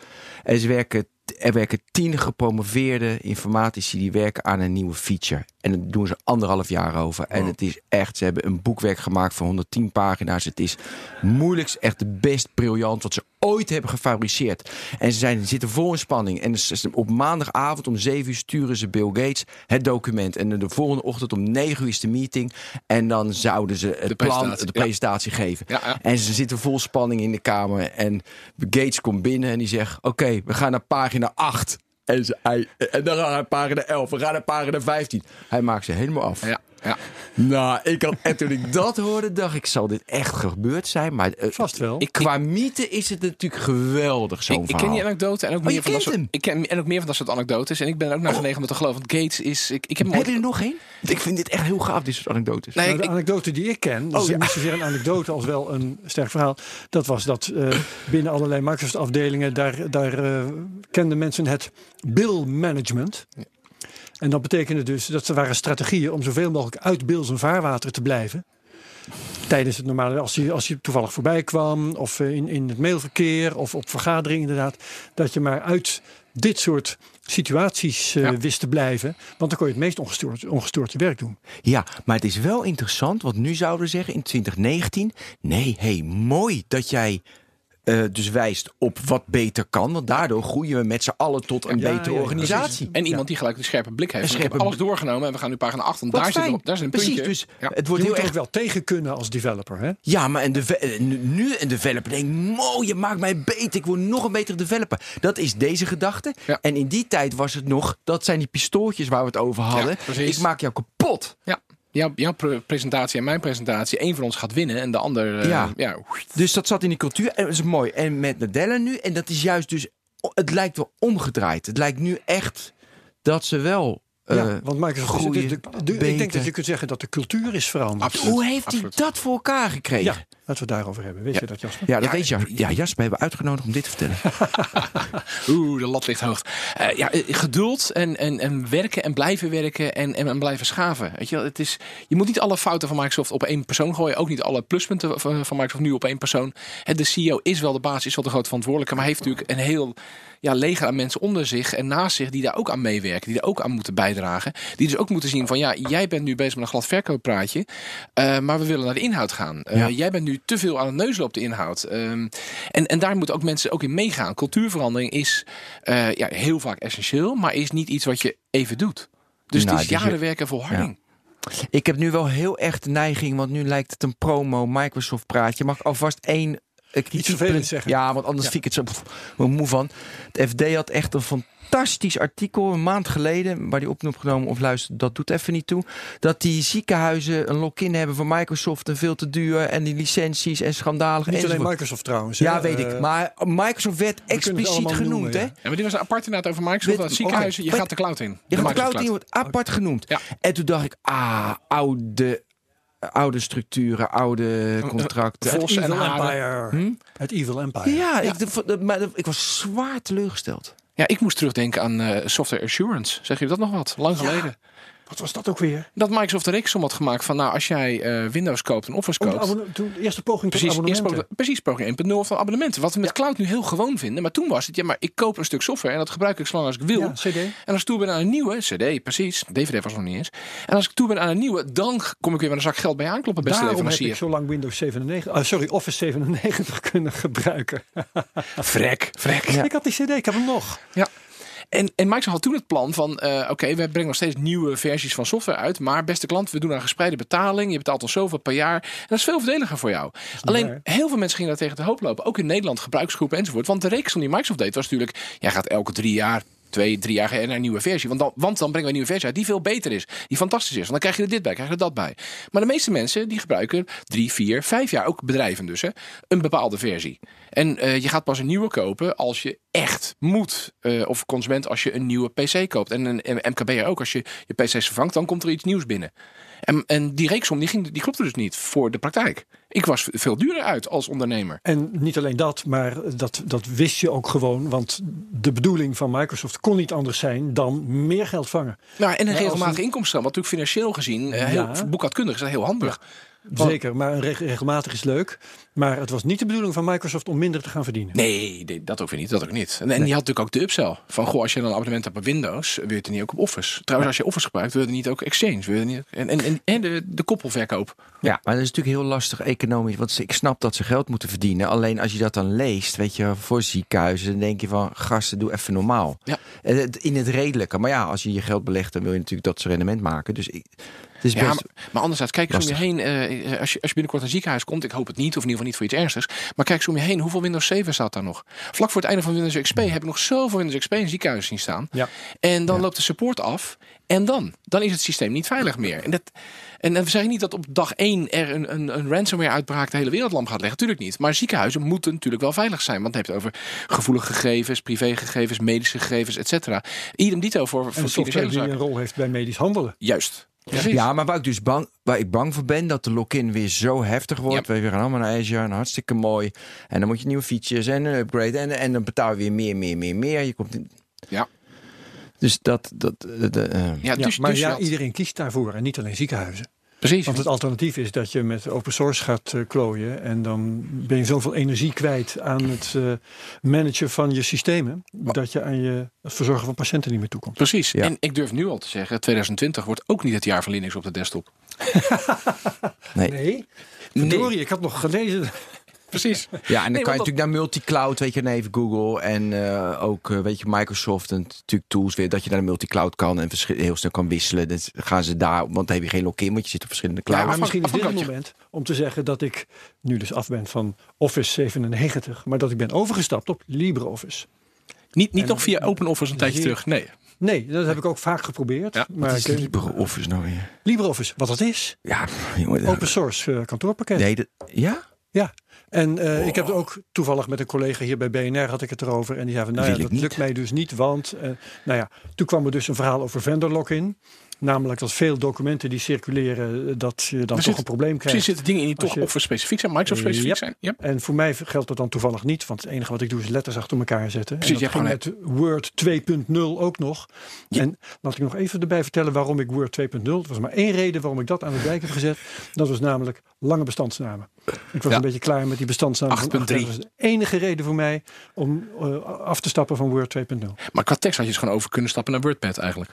Speaker 2: En ze werken, er werken tien gepromoveerde informatici die werken aan een nieuwe feature. En dat doen ze anderhalf jaar over. En het is echt, ze hebben een boekwerk gemaakt van 110 pagina's. Het is moeilijkst, echt de best briljant wat ze ooit hebben gefabriceerd. En ze zijn, zitten vol in spanning. En op maandagavond om 7 uur sturen ze Bill Gates het document. En de volgende ochtend om 9 uur is de meeting. En dan zouden ze het
Speaker 4: De
Speaker 2: plan,
Speaker 4: presentatie,
Speaker 2: de
Speaker 4: ja.
Speaker 2: presentatie geven.
Speaker 4: Ja, ja.
Speaker 2: En ze zitten vol spanning in de kamer. En Gates komt binnen en die zegt: Oké, we gaan naar pagina 8. En, en dan gaan we naar pagina 11. We gaan naar pagina 15. Hij maakt ze helemaal af.
Speaker 4: Ja, ja.
Speaker 2: Nou, ik had, en toen ik dat hoorde, dacht ik: Zal dit echt gebeurd zijn? Maar eh,
Speaker 3: Vast wel.
Speaker 4: Ik-
Speaker 2: qua mythe is het natuurlijk geweldig, zo'n
Speaker 4: Ik, ik ken
Speaker 2: verhaal.
Speaker 4: die anekdote en ook
Speaker 2: Oh,
Speaker 4: meer van dat soort, ik ken en ook meer van dat soort anekdotes. En ik ben er ook naar genegen om te geloven. Want Gates is. Ik, ik heb
Speaker 2: je er nog één? Ik vind dit echt heel gaaf, dit soort anekdotes.
Speaker 4: Nee,
Speaker 3: Nou, de
Speaker 4: ik-
Speaker 3: anekdote die ik ken, dus
Speaker 2: Oh, ja.
Speaker 3: niet zozeer een anekdote als wel een sterk verhaal. Dat was dat eh, binnen allerlei Microsoft-afdelingen, daar, daar eh, kenden mensen het bill management. En dat betekende dus dat er waren strategieën om zoveel mogelijk uit Bills en vaarwater te blijven. tijdens het normale, als je, als je toevallig voorbij kwam, of eh, in, in het mailverkeer, of op vergaderingen inderdaad, dat je maar uit dit soort situaties eh,
Speaker 4: Ja.
Speaker 3: wist te blijven. Want dan kon je het meest ongestoord, ongestoord je werk doen.
Speaker 2: Ja, maar het is wel interessant, want nu zouden we zeggen in 2019... nee, hey, mooi dat jij eh, dus wijst op wat beter kan. Want daardoor groeien we met z'n allen tot een
Speaker 3: Ja,
Speaker 2: betere
Speaker 3: ja, ja,
Speaker 2: organisatie.
Speaker 4: En iemand die gelijk de scherpe blik heeft.
Speaker 2: Een scherpe
Speaker 4: alles doorgenomen en we gaan nu pagina 8. Want
Speaker 2: Wat
Speaker 4: daar zit,
Speaker 2: fijn.
Speaker 4: een- daar zit een
Speaker 2: Precies,
Speaker 4: puntje.
Speaker 2: dus
Speaker 4: Ja.
Speaker 2: het
Speaker 3: Je
Speaker 2: wordt
Speaker 3: moet
Speaker 2: heel
Speaker 3: er
Speaker 2: erg
Speaker 3: wel tegen kunnen als developer. Hè?
Speaker 2: Ja, maar een deve- eh, nu- een developer denkt, mooi, je maakt mij beter, ik word nog een betere developer. Dat is deze gedachte.
Speaker 4: Ja.
Speaker 2: En in die tijd was het nog, dat zijn die pistooltjes waar we het over hadden. ik maak jou kapot.
Speaker 4: Ja. Jouw, jouw pre- presentatie en mijn presentatie. Eén van ons gaat winnen en de ander... eh,
Speaker 2: Ja.
Speaker 4: ja.
Speaker 2: Dus dat zat in die cultuur en dat is mooi. En met Nadella nu, en dat is juist dus, het lijkt wel omgedraaid. Het lijkt nu echt dat ze wel
Speaker 3: ja, want Microsoft, is- de- de- de- ik denk dat je kunt zeggen dat de cultuur is veranderd.
Speaker 4: Absoluut.
Speaker 2: Hoe heeft
Speaker 4: Absoluut.
Speaker 2: hij dat voor elkaar gekregen?
Speaker 3: Ja, laten we het daarover hebben. Weet
Speaker 4: Ja.
Speaker 3: je dat, Jasper?
Speaker 2: Ja, dat
Speaker 4: Ja,
Speaker 2: weet je. Ja, Jasper, hebben we uitgenodigd om dit te vertellen. *laughs*
Speaker 4: Oeh, de lat ligt hoog. Eh, ja, eh, geduld en, en, en werken en blijven werken en, en, en blijven schaven. Weet je, wel, het is, je moet niet alle fouten van Microsoft op één persoon gooien. Ook niet alle pluspunten van Microsoft nu op één persoon. De CEO is wel de baas, is wel de grote verantwoordelijke. Maar heeft natuurlijk een heel ja, leger aan mensen onder zich en naast zich die daar ook aan meewerken. Die er ook aan moeten bijdragen. Die dus ook moeten zien van ja, jij bent nu bezig met een glad verkooppraatje. eh, maar we willen naar de inhoud gaan. Eh,
Speaker 2: Ja.
Speaker 4: Jij bent nu te veel aan het neusloop op de inhoud. Ehm, en, en daar moeten ook mensen ook in meegaan. Cultuurverandering is eh, ja, heel vaak essentieel, maar is niet iets wat je even doet. Dus
Speaker 2: Nou,
Speaker 4: het is
Speaker 2: dus je-
Speaker 4: jaren werken en volharding.
Speaker 2: Ik heb nu wel heel de neiging, want nu lijkt het een promo Microsoft praatje. Mag ik alvast één kritisch
Speaker 3: vervelends
Speaker 2: punt
Speaker 3: zeggen.
Speaker 2: Ja, want anders
Speaker 3: Ja.
Speaker 2: vind ik het zo pff, ik moe van. Het FD had echt een fantastisch artikel een maand geleden, waar die op opgenomen of luister, dat doet even niet toe. Dat die ziekenhuizen een lock-in hebben van Microsoft en veel te duur en die licenties en schandalig.
Speaker 3: Niet alleen
Speaker 2: enzovoort.
Speaker 3: Microsoft trouwens.
Speaker 2: Ja, weet ik.
Speaker 3: Eh,
Speaker 2: Maar Microsoft werd expliciet genoemd,
Speaker 3: noemen,
Speaker 2: hè?
Speaker 3: ja.
Speaker 4: Maar die was een apart inderdaad over Microsoft. Dat ziekenhuizen, je gaat de cloud in.
Speaker 2: Je
Speaker 4: De
Speaker 2: gaat de cloud in, wordt apart genoemd.
Speaker 4: Ja.
Speaker 2: En toen dacht ik, ah, oude, oude structuren, oude contracten.
Speaker 3: het
Speaker 4: Vos en
Speaker 3: Evil. Empire.
Speaker 2: Hm?
Speaker 3: Het Evil Empire.
Speaker 2: Ja, Ik, de- maar de- ik was zwaar teleurgesteld.
Speaker 4: Ja, ik moest terugdenken aan eh, software assurance. Zeg je dat nog wat? Lang geleden.
Speaker 3: Wat was dat ook weer?
Speaker 4: Dat Microsoft de reeksom had gemaakt van, nou, als jij eh, Windows koopt en Office koopt.
Speaker 3: abonne- toen, eerste poging
Speaker 4: Precies,
Speaker 3: tot
Speaker 4: eerst
Speaker 3: abonnementen.
Speaker 4: pro- precies poging 1.0 van abonnementen. Wat we met cloud nu heel gewoon vinden. Maar toen was het, ja, maar ik koop een stuk software en dat gebruik ik zolang als ik wil.
Speaker 3: Ja, CD.
Speaker 4: En als ik toe ben aan een nieuwe, CD, precies, DVD was nog niet eens. En als ik toe ben aan een nieuwe, dan kom ik weer met een zak geld bij aankloppen, beste
Speaker 3: Daarom heb ik
Speaker 4: leverancier.
Speaker 3: zo lang Windows 97, ah, sorry, Office 97 kunnen gebruiken.
Speaker 4: Vrek, vrek. *laughs*
Speaker 3: Ik had die CD, ik heb hem nog.
Speaker 4: Ja. En, en Microsoft had toen het plan van, eh, oké, we brengen nog steeds nieuwe versies van software uit. Maar beste klant, we doen aan gespreide betaling. Je betaalt ons zoveel per jaar. En dat is veel voordeliger voor jou. Alleen,
Speaker 3: waar.
Speaker 4: heel veel mensen gingen daar tegen de hoop lopen. Ook in Nederland, gebruiksgroepen enzovoort. Want de reeks die Microsoft deed was natuurlijk, jij gaat elke drie jaar twee, drie jaar naar een nieuwe versie. Want dan, want dan brengen we een nieuwe versie uit die veel beter is. Die fantastisch is. Want dan krijg je er dit bij, krijg je er dat bij. Maar de meeste mensen die gebruiken drie, vier, vijf jaar, ook bedrijven dus, hè, een bepaalde versie. En eh, je gaat pas een nieuwe kopen als je echt moet. Eh, of consument als je een nieuwe PC koopt. En een, een MKB'er ook. Als je je PC's vervangt, dan komt er iets nieuws binnen. En, en die reeksom die, ging, die klopte dus niet voor de praktijk. Ik was veel duurder uit als ondernemer.
Speaker 3: En niet alleen dat, maar dat, dat wist je ook gewoon. Want de bedoeling van Microsoft kon niet anders zijn dan meer geld vangen.
Speaker 4: Nou, en een
Speaker 3: Ja,
Speaker 4: regelmatige inkomsten. Wat natuurlijk financieel gezien, eh, heel,
Speaker 3: Ja.
Speaker 4: boekhoudkundig is dat heel handig. Van-
Speaker 3: Zeker, maar een reg- regelmatig is leuk. Maar het was niet de bedoeling van Microsoft om minder te gaan verdienen.
Speaker 4: Nee, nee, dat ook weer niet. Dat ook niet. En, en die had natuurlijk ook de upsell. Van goh, als je dan een abonnement hebt op Windows, wil je het niet ook op Office. Trouwens, als je Office gebruikt, wil je niet ook Exchange. Wil je niet, en, en, en, en de, de koppelverkoop.
Speaker 2: Ja, maar dat is natuurlijk heel lastig economisch. Want ik snap dat ze geld moeten verdienen. Alleen als je dat dan leest, weet je, voor ziekenhuizen, dan denk je van gasten, doe even normaal.
Speaker 4: Ja.
Speaker 2: In het redelijke. Maar ja, als je je geld belegt, dan wil je natuurlijk dat ze rendement maken. Dus ik, het is
Speaker 4: Ja,
Speaker 2: best.
Speaker 4: maar, maar anderzijds, kijk eens om je heen. eh, als, je, als je binnenkort een ziekenhuis komt, ik hoop het niet, of in ieder geval niet voor iets ernstigs. Maar kijk eens om je heen, hoeveel Windows 7 staat daar nog? Vlak voor het einde van Windows XP heb ik nog zoveel Windows XP in ziekenhuizen zien staan.
Speaker 3: Ja.
Speaker 4: En dan loopt de support af. En dan? Dan is het systeem niet veilig meer. En, dat, en dan zeg ik niet dat op dag 1 er een, een, een ransomware-uitbraak de hele wereld lam gaat leggen. Tuurlijk niet. Maar ziekenhuizen moeten natuurlijk wel veilig zijn. Want het over gevoelige gegevens, privégegevens, medische gegevens, et cetera. Idem dito voor,
Speaker 3: En
Speaker 4: voor
Speaker 3: software
Speaker 4: financiële
Speaker 3: die een rol heeft bij medisch handelen.
Speaker 4: Juist. Precies.
Speaker 2: Ja, maar waar ik dus bang, waar ik bang voor ben, dat de lock-in weer zo heftig wordt.
Speaker 4: Ja.
Speaker 2: We gaan allemaal naar Azure en hartstikke mooi. En dan moet je nieuwe features en een upgrade. En, en dan betaal je weer meer, meer, meer, meer. Je komt in...
Speaker 4: Ja.
Speaker 2: Dus dat. dat de, de, eh,
Speaker 4: Ja,
Speaker 3: Ja,
Speaker 4: dus,
Speaker 3: maar
Speaker 4: dus
Speaker 3: ja,
Speaker 4: dat-
Speaker 3: iedereen kiest daarvoor en niet alleen ziekenhuizen.
Speaker 4: Precies.
Speaker 3: Want het alternatief is dat je met open source gaat eh, klooien. En dan ben je zoveel energie kwijt aan het eh, managen van je systemen. Dat je aan je, het verzorgen van patiënten niet meer toekomt.
Speaker 4: Precies.
Speaker 2: Ja.
Speaker 4: En ik durf nu al te zeggen, 2020 wordt ook niet het jaar van Linux op de desktop. *laughs* *laughs*
Speaker 2: Nee.
Speaker 3: Nee. Verdorie, ik had nog gelezen.
Speaker 4: Precies.
Speaker 2: Ja, en dan
Speaker 4: Nee,
Speaker 2: kan je natuurlijk naar multicloud, weet je, even Google en eh, ook, eh, weet je, Microsoft en natuurlijk tools weer, dat je naar de multicloud kan en heel snel kan wisselen. Dan gaan ze daar, want dan heb je geen login, want je zit op verschillende
Speaker 3: Ja,
Speaker 2: clouds.
Speaker 3: maar misschien is dit het moment om te zeggen dat ik nu dus af ben van Office 97. Maar dat ik ben overgestapt op LibreOffice.
Speaker 4: Niet, niet
Speaker 3: En-
Speaker 4: nog via OpenOffice een tijdje
Speaker 3: hier-
Speaker 4: terug. Nee.
Speaker 3: Nee, dat heb ik ook vaak geprobeerd.
Speaker 4: Ja,
Speaker 3: maar
Speaker 2: Wat is
Speaker 3: ik-
Speaker 2: LibreOffice nou weer?
Speaker 3: LibreOffice, wat dat is?
Speaker 2: Ja, jongen.
Speaker 3: Open source eh, kantoorpakket.
Speaker 2: Nee, dat, ja?
Speaker 3: Ja, en eh, ik heb het ook toevallig met een collega hier bij BNR had ik het erover. En die zei van, nou ja, dat lukt mij dus niet, want... eh, nou ja, toen kwam er dus een verhaal over vendor lock-in. Namelijk dat veel documenten die circuleren, eh, dat je dan toch een probleem krijgt.
Speaker 4: Precies zitten dingen in die toch
Speaker 3: je-
Speaker 4: Office specifiek zijn, Microsoft specifiek
Speaker 3: Yep.
Speaker 4: zijn.
Speaker 3: En voor mij geldt dat dan toevallig niet, want het enige wat ik doe is letters achter elkaar zetten.
Speaker 4: Precies,
Speaker 3: en dat
Speaker 4: je
Speaker 3: ging met Word 2.0 ook nog. En laat ik nog even erbij vertellen waarom ik Word 2.0. Er was maar één reden waarom ik dat aan het werk heb gezet. Dat was namelijk lange bestandsnamen. Ik was
Speaker 4: Ja.
Speaker 3: een beetje klaar met die bestandsnamen. van
Speaker 4: 8.3.
Speaker 3: acht. Dat was de enige reden voor mij om eh, af te stappen van Word 2.0.
Speaker 4: Maar qua tekst had je dus gewoon over kunnen stappen naar WordPad eigenlijk.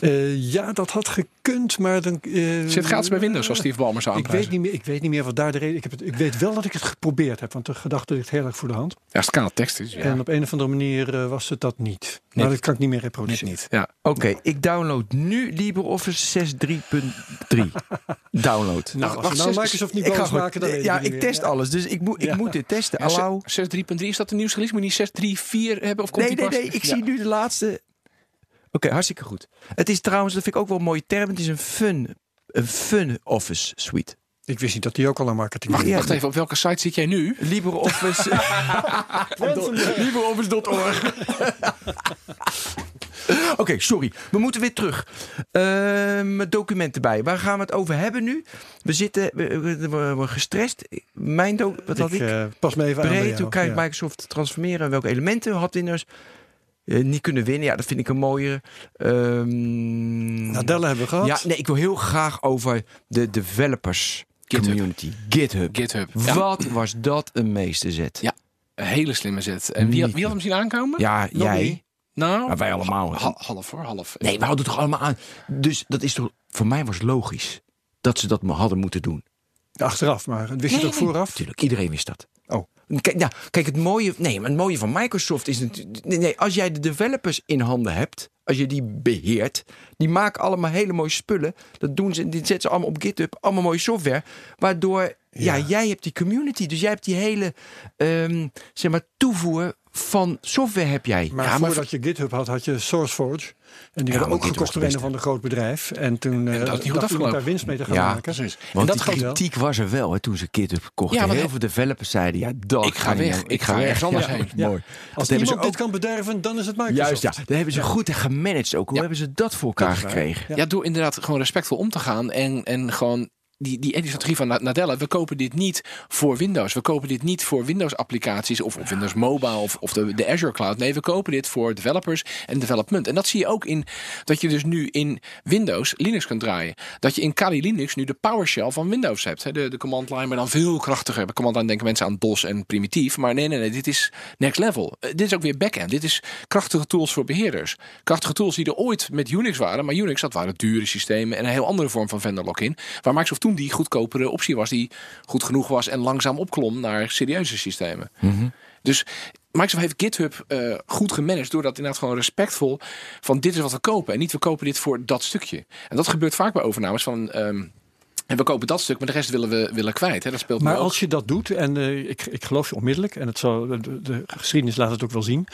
Speaker 3: Eh, ja, dat had gekund, maar dan... eh,
Speaker 4: Zit gratis bij Windows, zoals Steve Ballmer zou
Speaker 3: ik weet, niet meer, ik weet niet meer wat daar de reden ik, heb het, ik weet wel dat ik het geprobeerd heb, want de gedachte ligt heel erg voor de hand.
Speaker 4: Ja, als het tekst is. Ja.
Speaker 3: En op een of andere manier eh, was het dat niet. Maar
Speaker 4: Nee.
Speaker 3: dat kan ik niet meer reproduceren.
Speaker 4: niet. Ja.
Speaker 2: Oké, ik download nu LibreOffice 6.3.3. *laughs* Download.
Speaker 3: Nou, als nou Microsoft niet boos maken, dan ik
Speaker 2: ja,
Speaker 3: niet
Speaker 2: ik test alles, dus ik moet, ik
Speaker 3: Ja.
Speaker 2: moet dit testen.
Speaker 4: Ja,
Speaker 2: Allow.
Speaker 4: 6.3.3, is dat de nieuwste release? Moet je niet 6.3.4 hebben? Of komt
Speaker 2: Nee,
Speaker 4: die
Speaker 2: nee,
Speaker 4: pas?
Speaker 2: nee, ik
Speaker 4: Ja.
Speaker 2: zie nu de laatste. Oké, hartstikke goed. Het is trouwens, dat vind ik ook wel een mooie term. Het is een fun, een fun office suite.
Speaker 3: Ik wist niet dat die ook al aan marketing
Speaker 4: Wacht, wacht even, op welke site zit jij nu?
Speaker 2: LibreOffice. *laughs* LibreOffice.org. *laughs* Oké, sorry. We moeten weer terug. Ehm, Met documenten bij. Waar gaan we het over hebben nu? We zitten we, we, we- we gestrest. Mijn wat had
Speaker 3: Ik
Speaker 2: ik?
Speaker 3: eh, pas me even
Speaker 2: Breed, hoe kan je
Speaker 3: Ja.
Speaker 2: Microsoft transformeren en welke elementen had Windows eh, niet kunnen winnen? Ja, dat vind ik een mooie. Ehm
Speaker 3: Nadella hebben we gehad.
Speaker 2: ja, nee, ik wil heel graag over de developers
Speaker 4: GitHub.
Speaker 2: community. GitHub.
Speaker 4: GitHub. Ja,
Speaker 2: Wat was dat een meesterzet?
Speaker 4: Ja. een hele slimme zet. En wie had, wie had hem zien aankomen?
Speaker 2: Ja,
Speaker 3: Nog
Speaker 2: jij.
Speaker 3: niet.
Speaker 4: Nou,
Speaker 2: Maar wij allemaal.
Speaker 4: ha- half hoor, half.
Speaker 2: Nee, we het toch allemaal aan. Dus dat is toch, voor mij was het logisch dat ze dat me hadden moeten doen.
Speaker 3: Achteraf, maar wist je het ook vooraf?
Speaker 2: Natuurlijk, iedereen wist dat. Kijk, ja, kijk, het mooie, nee, maar het mooie van Microsoft is natuurlijk. Nee, nee, als jij de developers in handen hebt, als je die beheert, die maken allemaal hele mooie spullen. Dat doen ze, die zetten ze allemaal op GitHub, allemaal mooie software. Waardoor, ja, jij hebt die community, dus jij hebt die hele, ehm, zeg maar, toevoer van software heb jij.
Speaker 3: Maar
Speaker 2: ja,
Speaker 3: voordat je GitHub had, had je SourceForge. En die
Speaker 2: Ja,
Speaker 3: werden ook gekocht door een
Speaker 2: de
Speaker 3: of ander groot bedrijf. En toen eh
Speaker 4: dat is niet goed
Speaker 3: dacht iemand
Speaker 4: afgelopen.
Speaker 3: daar winst mee te gaan
Speaker 2: Ja,
Speaker 3: maken.
Speaker 4: precies.
Speaker 2: Want
Speaker 4: en dat
Speaker 2: die
Speaker 3: wel.
Speaker 2: kritiek was er wel hè, toen ze GitHub kochten.
Speaker 4: Ja, want
Speaker 2: Heel veel developers zeiden, ja, dat
Speaker 4: Ik ga weg, ik ga ergens anders
Speaker 2: Ja,
Speaker 4: heen.
Speaker 3: Ja.
Speaker 2: Mooi.
Speaker 3: Als
Speaker 2: Dat
Speaker 3: iemand
Speaker 2: ze
Speaker 3: dit
Speaker 2: ook
Speaker 3: kan bederven, dan is het Microsoft.
Speaker 2: Juist, ja. Dat hebben ze goed gemanaged ook. Hoe
Speaker 4: Ja.
Speaker 2: hebben ze dat voor elkaar
Speaker 3: Dat
Speaker 2: gekregen?
Speaker 4: Ja. door inderdaad gewoon respectvol om te gaan en, en gewoon die, die, strategie van Na- Nadella. We kopen dit niet voor Windows. We kopen dit niet voor Windows applicaties of, of Windows Mobile of, of de, de Azure Cloud. Nee, we kopen dit voor developers en development. En dat zie je ook in dat je dus nu in Windows Linux kunt draaien. Dat je in Kali Linux nu de PowerShell van Windows hebt. hè. De, de command line, maar dan veel krachtiger. Bij command line denken mensen aan DOS en primitief. Maar nee, nee, nee, dit is next level. Eh, dit is ook weer backend. Dit is krachtige tools voor beheerders. Krachtige tools die er ooit met Unix waren. Maar Unix, dat waren dure systemen en een heel andere vorm van vendor lock-in. Waar Microsoft toen die goedkopere optie was. Die goed genoeg was en langzaam opklom naar serieuze systemen. Dus Microsoft heeft GitHub eh, goed gemanaged door dat inderdaad gewoon respectvol van dit is wat we kopen en niet we kopen dit voor dat stukje. En dat gebeurt vaak bij overnames van ehm, en we kopen dat stuk, maar de rest willen we willen kwijt. Hè? Dat speelt
Speaker 3: Maar als je dat doet, en eh, ik, ik geloof je onmiddellijk, en het zal, de, de geschiedenis laat het ook wel zien.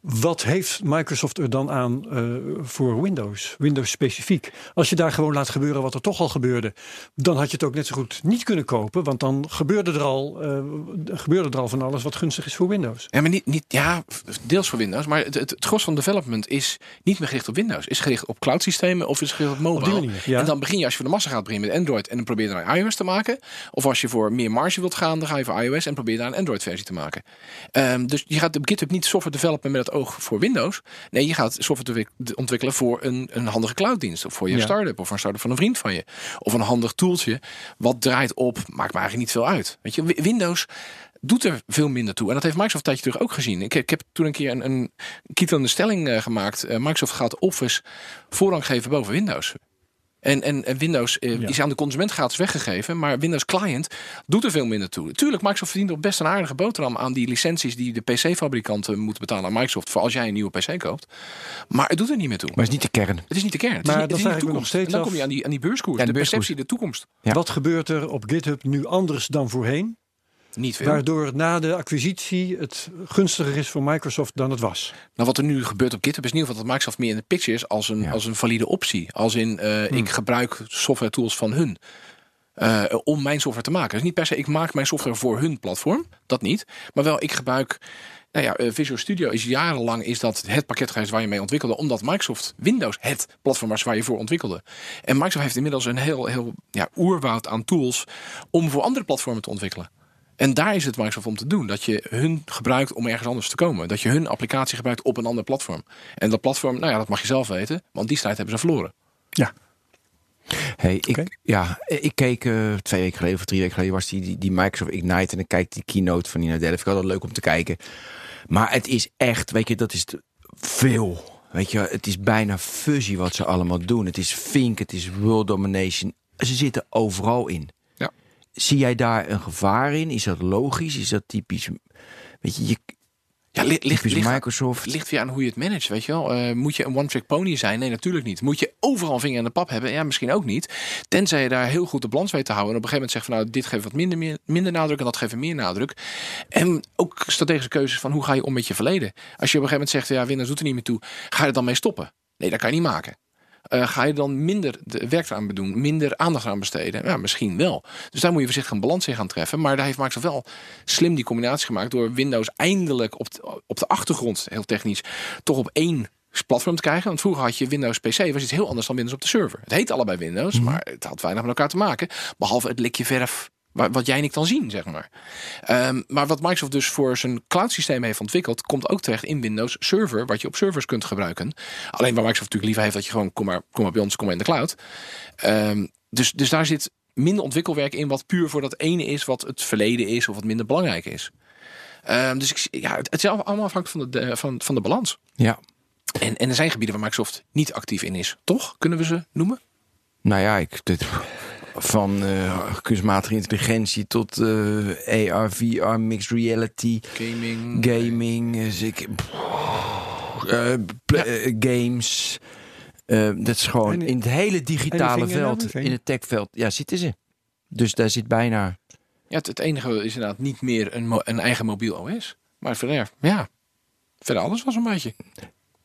Speaker 3: Wat heeft Microsoft er dan aan eh, voor Windows? Windows specifiek. Als je daar gewoon laat gebeuren wat er toch al gebeurde, dan had je het ook net zo goed niet kunnen kopen. Want dan gebeurde er al, eh, gebeurde er al van alles wat gunstig is voor Windows.
Speaker 4: Ja, maar niet, niet, ja, deels voor Windows. Maar het, het, het gros van development is niet meer gericht op Windows. Is gericht op cloud systemen of is gericht op mobile.
Speaker 3: die manier, ja.
Speaker 4: En dan begin je als je voor de massa gaat beginnen met Android en dan probeer je daar een iOS te maken. Of als je voor meer marge wilt gaan, dan ga je voor iOS en probeer je daar een Android versie te maken. Ehm, dus je gaat op GitHub niet software developen met het het oog voor Windows. Nee, je gaat software ontwik- ontwikkelen voor een, een handige clouddienst. Of voor je
Speaker 3: Ja.
Speaker 4: start-up. Of voor een start-up van een vriend van je. Of een handig toeltje. Wat draait op, maakt me eigenlijk niet veel uit. Weet je, Wi- Windows doet er veel minder toe. En dat heeft Microsoft een tijdje terug ook gezien. Ik, ik heb toen een keer een, een kietelende stelling eh, gemaakt. Eh, Microsoft gaat Office voorrang geven boven Windows. En, en, en Windows eh,
Speaker 3: Ja.
Speaker 4: is aan de consument gratis weggegeven. Maar Windows Client doet er veel minder toe. Tuurlijk, Microsoft verdient nog best een aardige boterham aan die licenties die de PC-fabrikanten moeten betalen aan Microsoft. Voor als jij een nieuwe PC koopt. Maar het doet er niet meer toe.
Speaker 2: Maar het is niet de kern.
Speaker 4: Het is niet de kern. Het
Speaker 3: Maar
Speaker 4: is niet,
Speaker 3: dan
Speaker 4: het is niet de
Speaker 3: nog
Speaker 4: toekomst. En
Speaker 3: steeds
Speaker 4: dan
Speaker 3: af-
Speaker 4: kom je aan die, aan die beurskoers.
Speaker 2: Ja, de
Speaker 4: de,
Speaker 2: beurskoers.
Speaker 4: perceptie, de toekomst.
Speaker 2: Ja.
Speaker 3: Wat gebeurt er op GitHub nu anders dan voorheen?
Speaker 4: Niet veel.
Speaker 3: Waardoor na de acquisitie het gunstiger is voor Microsoft dan het was.
Speaker 4: Nou, wat er nu gebeurt op GitHub is in ieder geval dat Microsoft meer in de picture is als een,
Speaker 2: Ja.
Speaker 4: als een valide optie. Als in, eh, ik gebruik software tools van hun. eh, om mijn software te maken. Dus niet per se, ik maak mijn software voor hun platform. Dat niet. Maar wel, ik gebruik. Nou ja, eh, Visual Studio is jarenlang is dat het pakket geweest waar je mee ontwikkelde. Omdat Microsoft Windows het platform was waar je voor ontwikkelde. En Microsoft heeft inmiddels een heel, heel ja, oerwoud aan tools om voor andere platformen te ontwikkelen. En daar is het Microsoft om te doen. Dat je hun gebruikt om ergens anders te komen. Dat je hun applicatie gebruikt op een ander platform. En dat platform, nou ja, dat mag je zelf weten. Want die strijd hebben ze verloren.
Speaker 3: Ja.
Speaker 2: Hey, ik, ja, ik keek eh, twee weken geleden of drie weken geleden was die, die, die Microsoft Ignite en ik kijk die keynote van Nina Delphi. Ik had het leuk om te kijken. Maar het is echt, weet je, dat is te veel. Weet je, het is bijna fuzzy wat ze allemaal doen. Het is Fink, het is World Domination. Ze zitten overal in. Zie jij daar een gevaar in? Is dat logisch? Is dat typisch? Weet je, je
Speaker 4: Ja, ligt, ligt,
Speaker 2: Microsoft.
Speaker 4: ligt weer aan hoe je het managt, weet je wel. Eh, moet je een one-trick pony zijn? Nee, natuurlijk niet. Moet je overal een vinger in de pap hebben? Ja, misschien ook niet. Tenzij je daar heel goed de balans weet te houden. En op een gegeven moment zegt van, nou, dit geeft wat minder, meer, minder nadruk en dat geeft meer nadruk. En ook strategische keuzes van, hoe ga je om met je verleden? Als je op een gegeven moment zegt, ja, Windows doet er niet meer toe. Ga je er dan mee stoppen? Nee, dat kan je niet maken. Eh, ga je dan minder de werk eraan doen, minder aandacht aan besteden? Ja, misschien wel. Dus daar moet je voorzichtig een balans in gaan treffen. Maar daar heeft Microsoft wel slim die combinatie gemaakt door Windows eindelijk op de, op de achtergrond, heel technisch, toch op één platform te krijgen. Want vroeger had je Windows PC, was iets heel anders dan Windows op de server. Het heet allebei Windows, maar het had weinig met elkaar te maken. Behalve het likje verf wat jij en ik dan zien, zeg maar. Ehm, maar wat Microsoft dus voor zijn cloud systeem heeft ontwikkeld, komt ook terecht in Windows Server, wat je op servers kunt gebruiken. Alleen waar Microsoft natuurlijk liever heeft dat je gewoon, kom maar, kom maar bij ons, kom maar in de cloud. Ehm, dus, dus daar zit minder ontwikkelwerk in wat puur voor dat ene is wat het verleden is of wat minder belangrijk is. Ehm, dus ik, ja, het is allemaal afhankelijk van de, de- van, van de balans.
Speaker 2: Ja.
Speaker 4: En, en er zijn gebieden waar Microsoft niet actief in is. Toch? Kunnen we ze noemen?
Speaker 2: Nou ja, ik, dit, van eh, kunstmatige intelligentie tot eh, AR, VR, mixed reality,
Speaker 4: Gaming.
Speaker 2: gaming, dus ik, eh, games. Dat is gewoon
Speaker 3: En-
Speaker 2: in het hele digitale veld, in het techveld, ja, zitten ze. Dus daar zit bijna.
Speaker 4: Ja, het, het enige is inderdaad niet meer een, een eigen mobiel OS. Maar verder, ja. Verder alles was een beetje.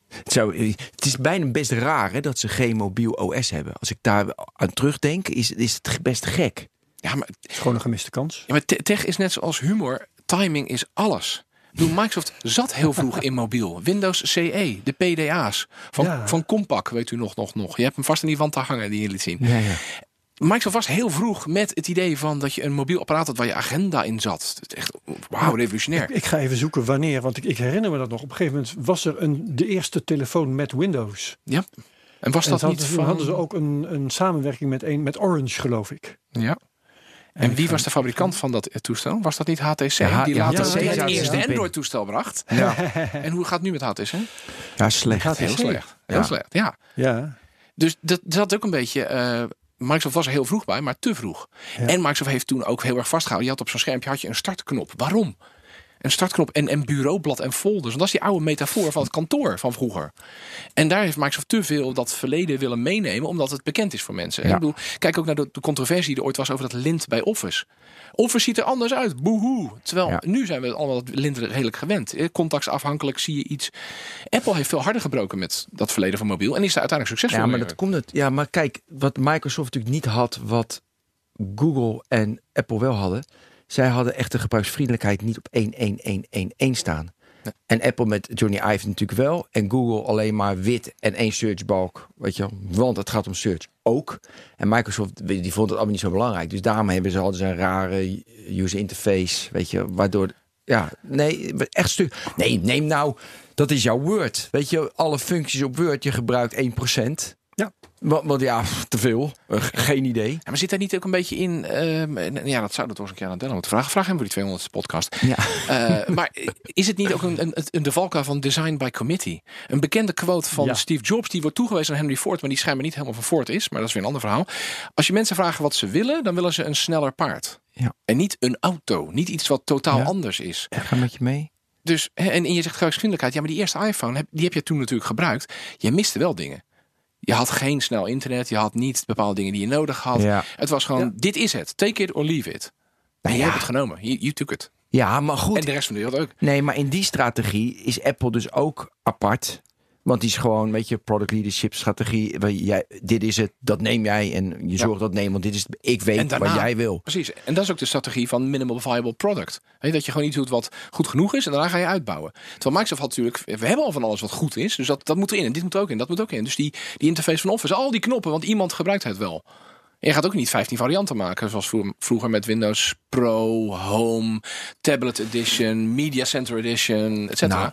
Speaker 2: Het, zou, eh, het is bijna best raar hè, dat ze geen mobiel OS hebben. Als ik daar aan terugdenk, is, is het best gek.
Speaker 4: Ja, maar,
Speaker 3: Het is gewoon een gemiste kans.
Speaker 4: ja, maar te- tech is net zoals humor. Timing is alles. Microsoft zat heel vroeg in mobiel. Windows CE, de PDA's. Van,
Speaker 3: Ja.
Speaker 4: van Compaq, weet u nog, nog, nog. Je hebt hem vast in die wand te hangen die je liet zien.
Speaker 2: Ja, ja.
Speaker 4: Microsoft was heel vroeg met het idee van dat je een mobiel apparaat had waar je agenda in zat. Het is echt, wauw, revolutionair.
Speaker 3: Ik ga even zoeken wanneer, want ik, ik herinner me dat nog. Op een gegeven moment was er een, de eerste telefoon met Windows.
Speaker 4: Ja. En was
Speaker 3: En
Speaker 4: dat
Speaker 3: ze
Speaker 4: niet
Speaker 3: hadden,
Speaker 4: van...
Speaker 3: hadden ze ook een, een samenwerking met, een, met Orange, geloof ik.
Speaker 4: Ja. En wie was de fabrikant van dat eh, toestel? Was dat niet HTC?
Speaker 2: Ja,
Speaker 4: die
Speaker 2: ja,
Speaker 4: later
Speaker 3: HTC
Speaker 4: het
Speaker 2: zaten
Speaker 4: eerste
Speaker 2: er.
Speaker 4: Android-toestel bracht.
Speaker 2: Ja. *laughs*
Speaker 4: En hoe gaat het nu met HTC?
Speaker 2: ja, slecht.
Speaker 3: HTC.
Speaker 4: Heel slecht. Heel
Speaker 2: Ja.
Speaker 4: slecht, ja.
Speaker 3: Ja,
Speaker 4: Dus dat dat zat ook een beetje... eh, Microsoft was er heel vroeg bij, maar te vroeg.
Speaker 3: Ja.
Speaker 4: En Microsoft heeft toen ook heel erg vastgehouden. Je had op zo'n schermpje had je een startknop. Waarom? Een startknop en een bureaublad en folders. Dat is die oude metafoor van het kantoor van vroeger. En daar heeft Microsoft te veel dat verleden willen meenemen, omdat het bekend is voor mensen.
Speaker 2: Ja.
Speaker 4: Ik bedoel, kijk ook naar de, de controversie die er ooit was over dat lint bij Office. Office ziet er anders uit, boehoe. Terwijl
Speaker 2: Ja.
Speaker 4: nu zijn we allemaal dat lint redelijk gewend. Eh, Contactsafhankelijk zie je iets. Apple heeft veel harder gebroken met dat verleden van mobiel. En is daar uiteindelijk succesvol
Speaker 2: Ja, maar
Speaker 4: mee.
Speaker 2: dat komt het. Ja, maar kijk, wat Microsoft natuurlijk niet had, wat Google en Apple wel hadden. Zij hadden echt de gebruiksvriendelijkheid niet op 11111 staan. En Apple met Johnny Ive natuurlijk wel. En Google alleen maar wit en één searchbalk. Weet je. Want het gaat om search ook. En Microsoft die vond het allemaal niet zo belangrijk. Dus daarom hebben ze, ze een rare user interface. Weet je, waardoor Ja, nee, echt stuk. Nee, neem nou, dat is jouw Word. Weet je, alle functies op Word, je gebruikt 1%.
Speaker 3: Ja.
Speaker 2: Want, ja, te veel. Eh, Geen idee.
Speaker 4: Ja, maar zit daar niet ook een beetje in... ehm, ja, dat zou dat toch eens een keer aan Dylan moeten vragen. Vraag hem voor die 200ste podcast.
Speaker 2: Ja.
Speaker 4: Eh, maar is het niet ook een, een, een de valkuil van design by committee? Een bekende quote van
Speaker 3: Ja.
Speaker 4: Steve Jobs, die wordt toegewezen aan Henry Ford, maar die schijnbaar niet helemaal van Ford is. Maar dat is weer een ander verhaal. Als je mensen vragen wat ze willen, dan willen ze een sneller paard.
Speaker 2: Ja.
Speaker 4: En niet een auto. Niet iets wat totaal
Speaker 2: Ja.
Speaker 4: anders is.
Speaker 2: Ga met je mee.
Speaker 4: Dus, en, en je zegt gebruiksvriendelijkheid. Ja, maar die eerste iPhone, die heb je toen natuurlijk gebruikt. Je miste wel dingen. Je had geen snel internet. Je had niet bepaalde dingen die je nodig had.
Speaker 2: Ja.
Speaker 4: Het was gewoon, dit is het. Take it or leave it. En je
Speaker 2: ja.
Speaker 4: hebt het genomen. You, you took it.
Speaker 2: Ja, maar goed.
Speaker 4: En de rest van de wereld ook.
Speaker 2: Nee, maar in die strategie is Apple dus ook apart. Want die is gewoon, weet je, product leadership strategie. Waar Jij, dit is het, dat neem jij. En je zorgt dat neem, want dit is, ik weet
Speaker 4: daarna-
Speaker 2: wat jij wil.
Speaker 4: Precies. En dat is ook de strategie van minimal viable product. Dat je gewoon iets doet wat goed genoeg is en daarna ga je uitbouwen. Terwijl Microsoft had natuurlijk, we hebben al van alles wat goed is. Dus dat, dat moet erin. En dit moet er ook in. Dat moet ook in. Dus die, die interface van Office, al die knoppen, want iemand gebruikt het wel. En je gaat ook niet 15 varianten maken, zoals vroeger, met Windows Pro, Home, Tablet Edition, Media Center Edition, et cetera.
Speaker 2: Nou,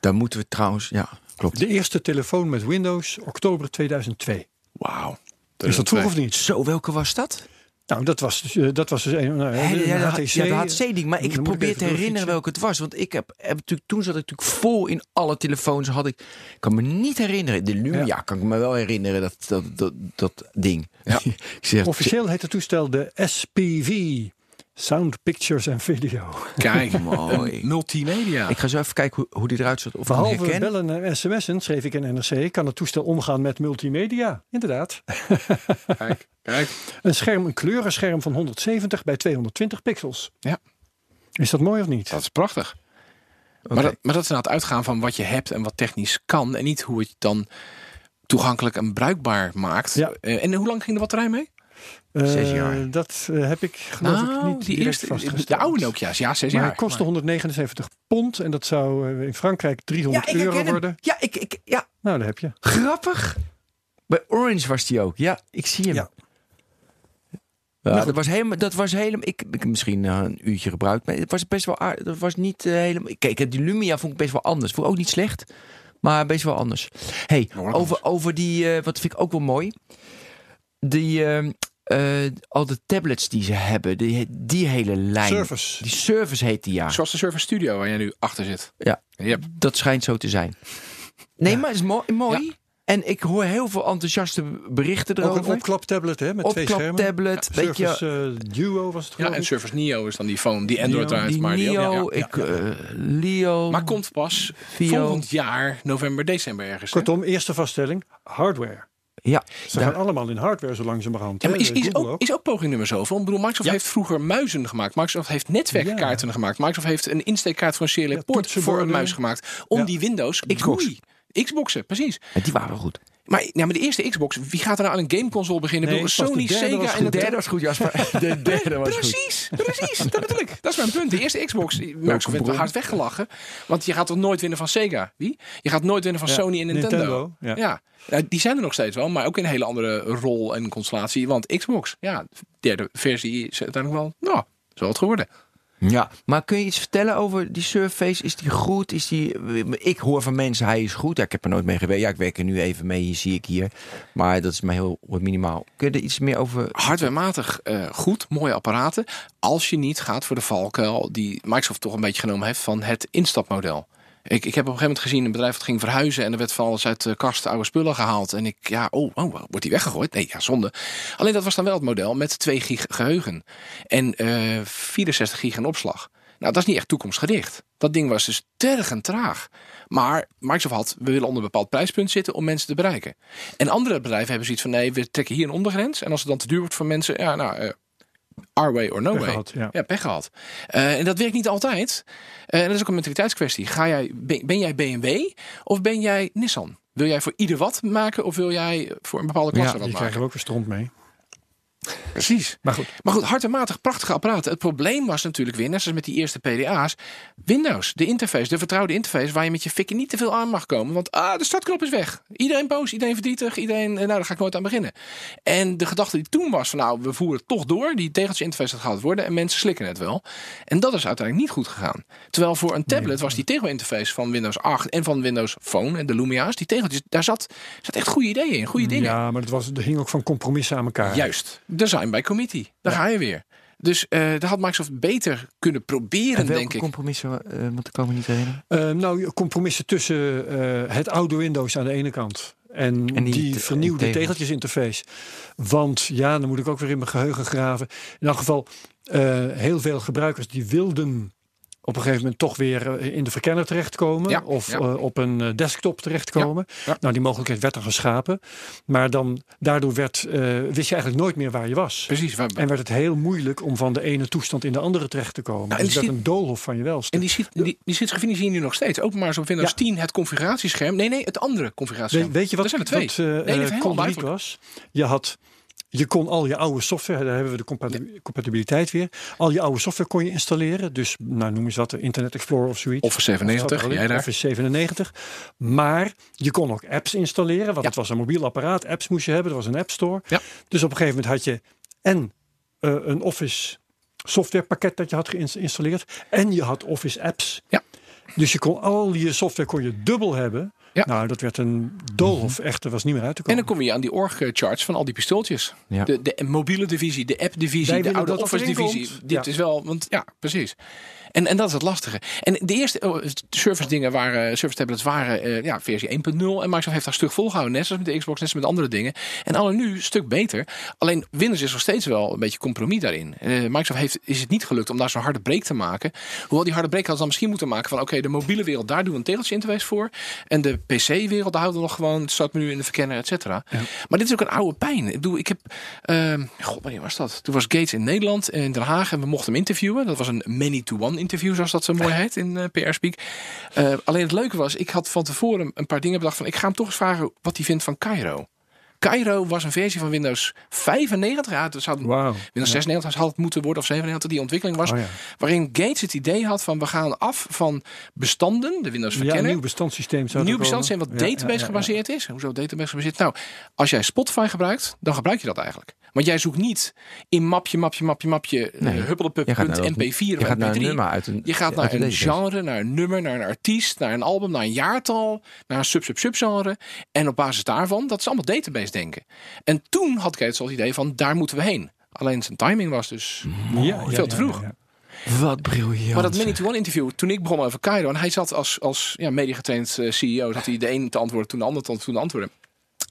Speaker 2: daar moeten we trouwens, ja, klopt.
Speaker 3: De eerste telefoon met Windows, oktober 2002.
Speaker 4: Wauw.
Speaker 3: Is dat vroeg of niet?
Speaker 2: Zo, welke was dat?
Speaker 3: Nou, dat was dus, eh, dat was dus een, nou,
Speaker 2: Hè,
Speaker 3: een
Speaker 2: ja, de,
Speaker 3: HTC.
Speaker 2: ja, de HTC-ding. Maar ik probeer
Speaker 3: even
Speaker 2: te herinneren welke het was. Want ik heb, heb natuurlijk, toen zat ik natuurlijk vol in alle telefoons. Had ik, ik kan me niet herinneren. De Lumia
Speaker 3: Ja.
Speaker 2: kan ik me wel herinneren, dat, dat, dat, dat ding.
Speaker 4: Ja. *laughs*
Speaker 2: ik zeg,
Speaker 3: Officieel heet het toestel de SPV. Sound, Pictures en Video.
Speaker 4: Kijk, *laughs*
Speaker 2: Mooi.
Speaker 4: multimedia.
Speaker 2: ik ga zo even kijken hoe, hoe die eruit zat. Of ik hem
Speaker 3: Behalve bellen en sms'en, schreef ik in NRC, kan het toestel omgaan met multimedia. Inderdaad. *laughs*
Speaker 4: Kijk, kijk.
Speaker 3: Een scherm, een kleurenscherm van 170 bij 220 pixels.
Speaker 4: Ja.
Speaker 3: Is dat mooi of niet?
Speaker 4: Dat is prachtig. Maar, dat, maar dat is nou het uitgaan van wat je hebt en wat technisch kan. En niet hoe het dan toegankelijk en bruikbaar maakt.
Speaker 3: Ja.
Speaker 4: Eh, en hoe lang ging de batterij mee?
Speaker 2: Zes
Speaker 3: Eh,
Speaker 2: jaar.
Speaker 3: Dat eh, heb ik geloof ik niet
Speaker 4: die eerste,
Speaker 3: vastgesteld.
Speaker 4: de oude Nokia's. Ja, zes
Speaker 3: Maar
Speaker 4: jaar.
Speaker 3: hij kostte 179 pond en dat zou eh, in Frankrijk 300
Speaker 2: ja, ik
Speaker 3: euro
Speaker 2: hem.
Speaker 3: worden.
Speaker 2: Ja, ik, ik, ja,
Speaker 3: Nou, daar heb je.
Speaker 2: grappig. Bij Orange was die ook. Ja, ik zie hem.
Speaker 3: Ja.
Speaker 2: Ja, dat was helemaal, dat was helemaal, ik, ik heb misschien een uurtje gebruikt, maar het was best wel aardig. Dat was niet helemaal, kijk, die Lumia vond ik best wel anders. Vond ik ook niet slecht, maar best wel anders. hey, over, over die, wat vind ik ook wel mooi, die, eh, al de tablets die ze hebben, die, die hele lijn.
Speaker 3: Surface.
Speaker 2: Die Surface heet die ja.
Speaker 4: Zoals de Surface Studio waar jij nu achter zit.
Speaker 2: Ja,
Speaker 4: Yep.
Speaker 2: dat schijnt zo te zijn. Nee, maar het is mooi. mooi. En ik hoor heel veel enthousiaste berichten
Speaker 3: Ook een
Speaker 2: erover.
Speaker 3: opklaptablet hè, met twee schermen.
Speaker 2: Opklaptablet, weet je,
Speaker 3: Surface eh, Duo was het
Speaker 4: Ja, en. Surface Neo is dan die phone, die Android
Speaker 3: Neo,
Speaker 4: maar die ook-
Speaker 2: Nio,
Speaker 4: ja, ja.
Speaker 2: ik, eh, Leo.
Speaker 4: Maar komt pas
Speaker 2: Vio.
Speaker 4: volgend jaar, november, december ergens. hè?
Speaker 3: Kortom, eerste vaststelling, hardware.
Speaker 2: Ja,
Speaker 3: Ze
Speaker 2: daar-
Speaker 3: gaan allemaal in hardware zo langzamerhand.
Speaker 4: Ja, maar is, is, ook, is ook poging nummer zoveel? Ik bedoel, Microsoft
Speaker 3: Ja.
Speaker 4: heeft vroeger muizen gemaakt. Microsoft heeft netwerkkaarten gemaakt. Microsoft heeft een insteekkaart voor een serial
Speaker 3: Ja,
Speaker 4: port voor een muis gemaakt. Om
Speaker 3: Ja.
Speaker 4: die Windows...
Speaker 2: Xbox.
Speaker 4: Xboxen, precies.
Speaker 2: Ja, die waren wel goed.
Speaker 4: Maar, ja, maar de eerste Xbox, wie gaat er nou aan een gameconsole beginnen?
Speaker 3: Nee,
Speaker 4: ik
Speaker 3: de
Speaker 4: Sony, Sega en
Speaker 2: De
Speaker 4: het
Speaker 2: derde was goed, Jasper. *laughs* De derde was goed.
Speaker 4: Precies, precies. Dat bedoel ik. Dat is mijn punt. De eerste Xbox, Microsoft werd hard weggelachen. Want je gaat toch nooit winnen van Sega? Wie? Je gaat nooit winnen van
Speaker 3: Ja,
Speaker 4: Sony en Nintendo.
Speaker 3: Nintendo, ja.
Speaker 4: ja. Die zijn er nog steeds wel, maar ook in een hele andere rol en constellatie. Want Xbox, ja, de derde versie is uiteindelijk wel, nou, is wel wat geworden.
Speaker 2: Ja, maar kun je iets vertellen over die Surface? Is die goed? Is die... Ik hoor van mensen, hij is goed. Ik heb er nooit mee gewerkt. Ja, ik werk er nu even mee, hier zie ik hier. Maar dat is mij heel minimaal. Kun je er iets meer over...
Speaker 4: Hardwarematig eh, goed, mooie apparaten. Als je niet gaat voor de valkuil die Microsoft toch een beetje genomen heeft van het instapmodel. Ik, ik heb op een gegeven moment gezien een bedrijf dat ging verhuizen en er werd van alles uit de kast oude spullen gehaald. En ik, ja, oh, oh wordt die weggegooid? Nee, ja, zonde. Alleen dat was dan wel het model met 2 gig geheugen en eh 64 gig aan opslag. Nou, dat is niet echt toekomstgericht. Dat ding was dus tergend traag. Maar Microsoft had, we willen onder een bepaald prijspunt zitten om mensen te bereiken. En andere bedrijven hebben zoiets van, nee, we trekken hier een ondergrens. En als het dan te duur wordt voor mensen, ja, nou, eh, our way or no
Speaker 3: Pech
Speaker 4: way.
Speaker 3: gehad, ja.
Speaker 4: Ja, pech gehad. Eh, en dat werkt niet altijd. Eh, en dat is ook een mentaliteitskwestie. Ga jij, ben, ben jij BMW of ben jij Nissan? Wil jij voor ieder wat maken of wil jij voor een bepaalde klasse
Speaker 2: Ja,
Speaker 4: wat
Speaker 3: Die
Speaker 4: maken?
Speaker 3: krijgen we ook weer stront mee.
Speaker 4: Precies.
Speaker 3: Maar goed.
Speaker 4: Maar goed, hard en matig, prachtige apparaten. Het probleem was natuurlijk weer, net zoals met die eerste PDA's, Windows, de interface, de vertrouwde interface, waar je met je fikken niet te veel aan mag komen. Want ah, de startknop is weg. Iedereen boos, iedereen verdrietig, iedereen, eh, nou, daar ga ik nooit aan beginnen. En de gedachte die toen was van, nou, we voeren het toch door. Die tegeltje interface gaat worden en mensen slikken het wel. En dat is uiteindelijk niet goed gegaan. Terwijl voor een tablet was die tegelinterface van Windows 8 en van Windows Phone en de Lumia's, die tegeltjes, daar zat, zat echt goede ideeën in, goede dingen.
Speaker 3: Ja, maar het was, er hing ook van compromissen aan elkaar.
Speaker 4: Juist, design by committee. Daar ga je weer. Dus eh daar had Microsoft beter kunnen proberen,
Speaker 2: En welke
Speaker 4: denk ik.
Speaker 2: compromissen, eh want ik kan me niet herinneren.
Speaker 3: Eh, nou, compromissen tussen eh, het oude Windows aan de ene kant en,
Speaker 2: En die
Speaker 3: vernieuwde
Speaker 2: tegels.
Speaker 3: tegeltjesinterface. Want ja, dan moet ik ook weer in mijn geheugen graven. In elk geval, eh, heel veel gebruikers die wilden op een gegeven moment toch weer eh, in de verkenner terechtkomen.
Speaker 4: Ja,
Speaker 3: of
Speaker 4: ja.
Speaker 3: eh, op een eh, desktop terechtkomen.
Speaker 4: Ja.
Speaker 3: Nou, die mogelijkheid werd er geschapen. Maar dan, daardoor werd, wist je eigenlijk nooit meer waar je was.
Speaker 4: Precies. Waar,
Speaker 3: En werd het heel moeilijk om van de ene toestand in de andere terecht te komen.
Speaker 4: Nou, en
Speaker 3: dus werd een doolhof van je welste.
Speaker 4: En die, zit- die, die schizofrenie zie je nu nog steeds. Ook maar zo op Windows
Speaker 3: Ja.
Speaker 4: 10 het configuratiescherm. Nee, nee, het andere configuratiescherm.
Speaker 3: Weet, weet je wat,
Speaker 4: Er zijn er twee.
Speaker 3: wat eh,
Speaker 4: Nee, dat
Speaker 3: was? Je had... Je kon al je oude software, daar hebben we de compati- compatibiliteit weer. Al je oude software kon je installeren. Dus, nou noem eens wat, de Internet Explorer of zoiets.
Speaker 4: Office 97,
Speaker 3: Zat er al in,
Speaker 4: jij daar.
Speaker 3: Office 97. Maar je kon ook apps installeren. Want
Speaker 4: Ja.
Speaker 3: het was een mobiel apparaat. Apps moest je hebben. Er was een app store.
Speaker 4: Ja.
Speaker 3: Dus op een gegeven moment had je en eh, een Office softwarepakket dat je had geïnstalleerd. En je had Office apps.
Speaker 4: Ja.
Speaker 3: Dus je kon al je software kon je dubbel hebben.
Speaker 4: Ja.
Speaker 3: Nou, dat werd een doolhof. Echt, er was niet meer uit te
Speaker 4: En
Speaker 3: komen.
Speaker 4: dan kom je aan die org-charts van al die pistooltjes.
Speaker 2: Ja.
Speaker 4: De, de mobiele divisie, de app-divisie, de oude Office-divisie. Dit
Speaker 3: Ja.
Speaker 4: is wel, want ja, precies. En, en dat is het lastige. En de eerste oh, service dingen waren, service tablets waren eh, ja, versie 1.0. En Microsoft heeft daar stuk volgehouden. Net zoals met de Xbox, net zoals met andere dingen. En alle nu een stuk beter. Alleen Windows is nog steeds wel een beetje compromis daarin. Eh, Microsoft heeft, is het niet gelukt om daar zo'n harde break te maken. Hoewel die harde break had dan misschien moeten maken van oké, de mobiele wereld, daar doen we een tegeltje interface voor. En de PC-wereld, daar houden we nog gewoon het startmenu in de verkenner, et cetera. Maar dit is ook een oude pijn. Ik, bedoel, ik heb, ehm, god, wanneer was dat? Toen was Gates in Nederland, in Den Haag, en we mochten hem interviewen. Dat was een many-to-one interview, zoals dat zo mooi heet in eh, PR-speak. Eh, alleen het leuke was, ik had van tevoren een paar dingen bedacht van, ik ga hem toch eens vragen wat hij vindt van Cairo. Cairo was een versie van Windows 95. Ja, het zou. Windows 96 had het moeten worden of 97 die ontwikkeling was.
Speaker 3: Oh ja.
Speaker 4: Waarin Gates het idee had van we gaan af van bestanden, de Windows
Speaker 3: Ja, een
Speaker 4: verkennen.
Speaker 3: nieuw bestandssysteem zou
Speaker 4: Een nieuw bestandssysteem wat
Speaker 3: Ja,
Speaker 4: database
Speaker 3: ja, ja, ja.
Speaker 4: gebaseerd is. Hoezo database gebaseerd? Nou, als jij Spotify gebruikt, dan gebruik je dat eigenlijk. Want jij zoekt niet in mapje, mapje, mapje, mapje,
Speaker 2: Nee.
Speaker 4: nee.
Speaker 2: Je gaat naar dat-
Speaker 4: huppelepup.mp4
Speaker 2: je
Speaker 4: of
Speaker 2: gaat naar een
Speaker 4: mp3.
Speaker 2: nummer uit een-
Speaker 4: je gaat naar
Speaker 2: een
Speaker 4: genre, naar een nummer, naar een artiest, naar een album, naar een jaartal, naar een sub-sub-sub-genre. En op basis daarvan, dat is allemaal database denken. En toen had Gates al het idee van, daar moeten we heen. Alleen zijn timing was dus
Speaker 3: Ja, ja,
Speaker 4: veel te vroeg.
Speaker 3: ja.
Speaker 2: Wat briljant.
Speaker 4: Maar dat many-to-one interview, toen ik begon over Cairo... en hij zat als, als ja, mediagetraind eh, CEO... dat hij de een te antwoorden, toen de ander te antwoorden.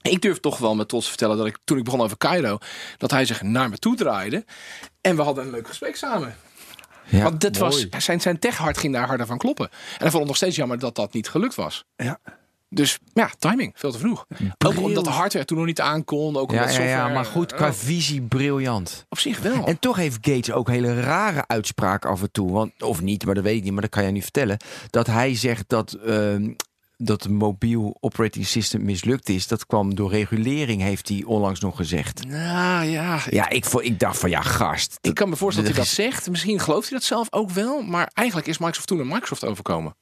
Speaker 4: Ik durf toch wel met trots te vertellen dat ik toen ik begon over Cairo... dat hij zich naar me toe draaide. En we hadden een leuk gesprek samen.
Speaker 2: Ja,
Speaker 4: Want dat
Speaker 2: mooi.
Speaker 4: was, zijn, zijn techhart ging daar harder van kloppen. En hij vond het nog steeds jammer dat dat niet gelukt was.
Speaker 3: Ja.
Speaker 4: Dus ja, timing, veel te vroeg. Ook omdat de hardware toen nog niet aankon. Ook
Speaker 2: Ja,
Speaker 4: omdat
Speaker 2: ja, ja, maar goed, qua visie briljant.
Speaker 4: op zich wel.
Speaker 2: En toch heeft Gates ook hele rare uitspraken af en toe. Want, of niet, maar dat weet ik niet, maar dat kan jij niet vertellen. Dat hij zegt dat, ehm, dat de mobiel operating system mislukt is. Dat kwam door regulering, heeft hij onlangs nog gezegd.
Speaker 4: nou ja,
Speaker 2: Ja, ik, ik dacht van ja, gast.
Speaker 4: Ik kan me voorstellen dat hij
Speaker 2: dat
Speaker 4: dat zegt. Misschien gelooft hij dat zelf ook wel. Maar eigenlijk is Microsoft toen een Microsoft overkomen.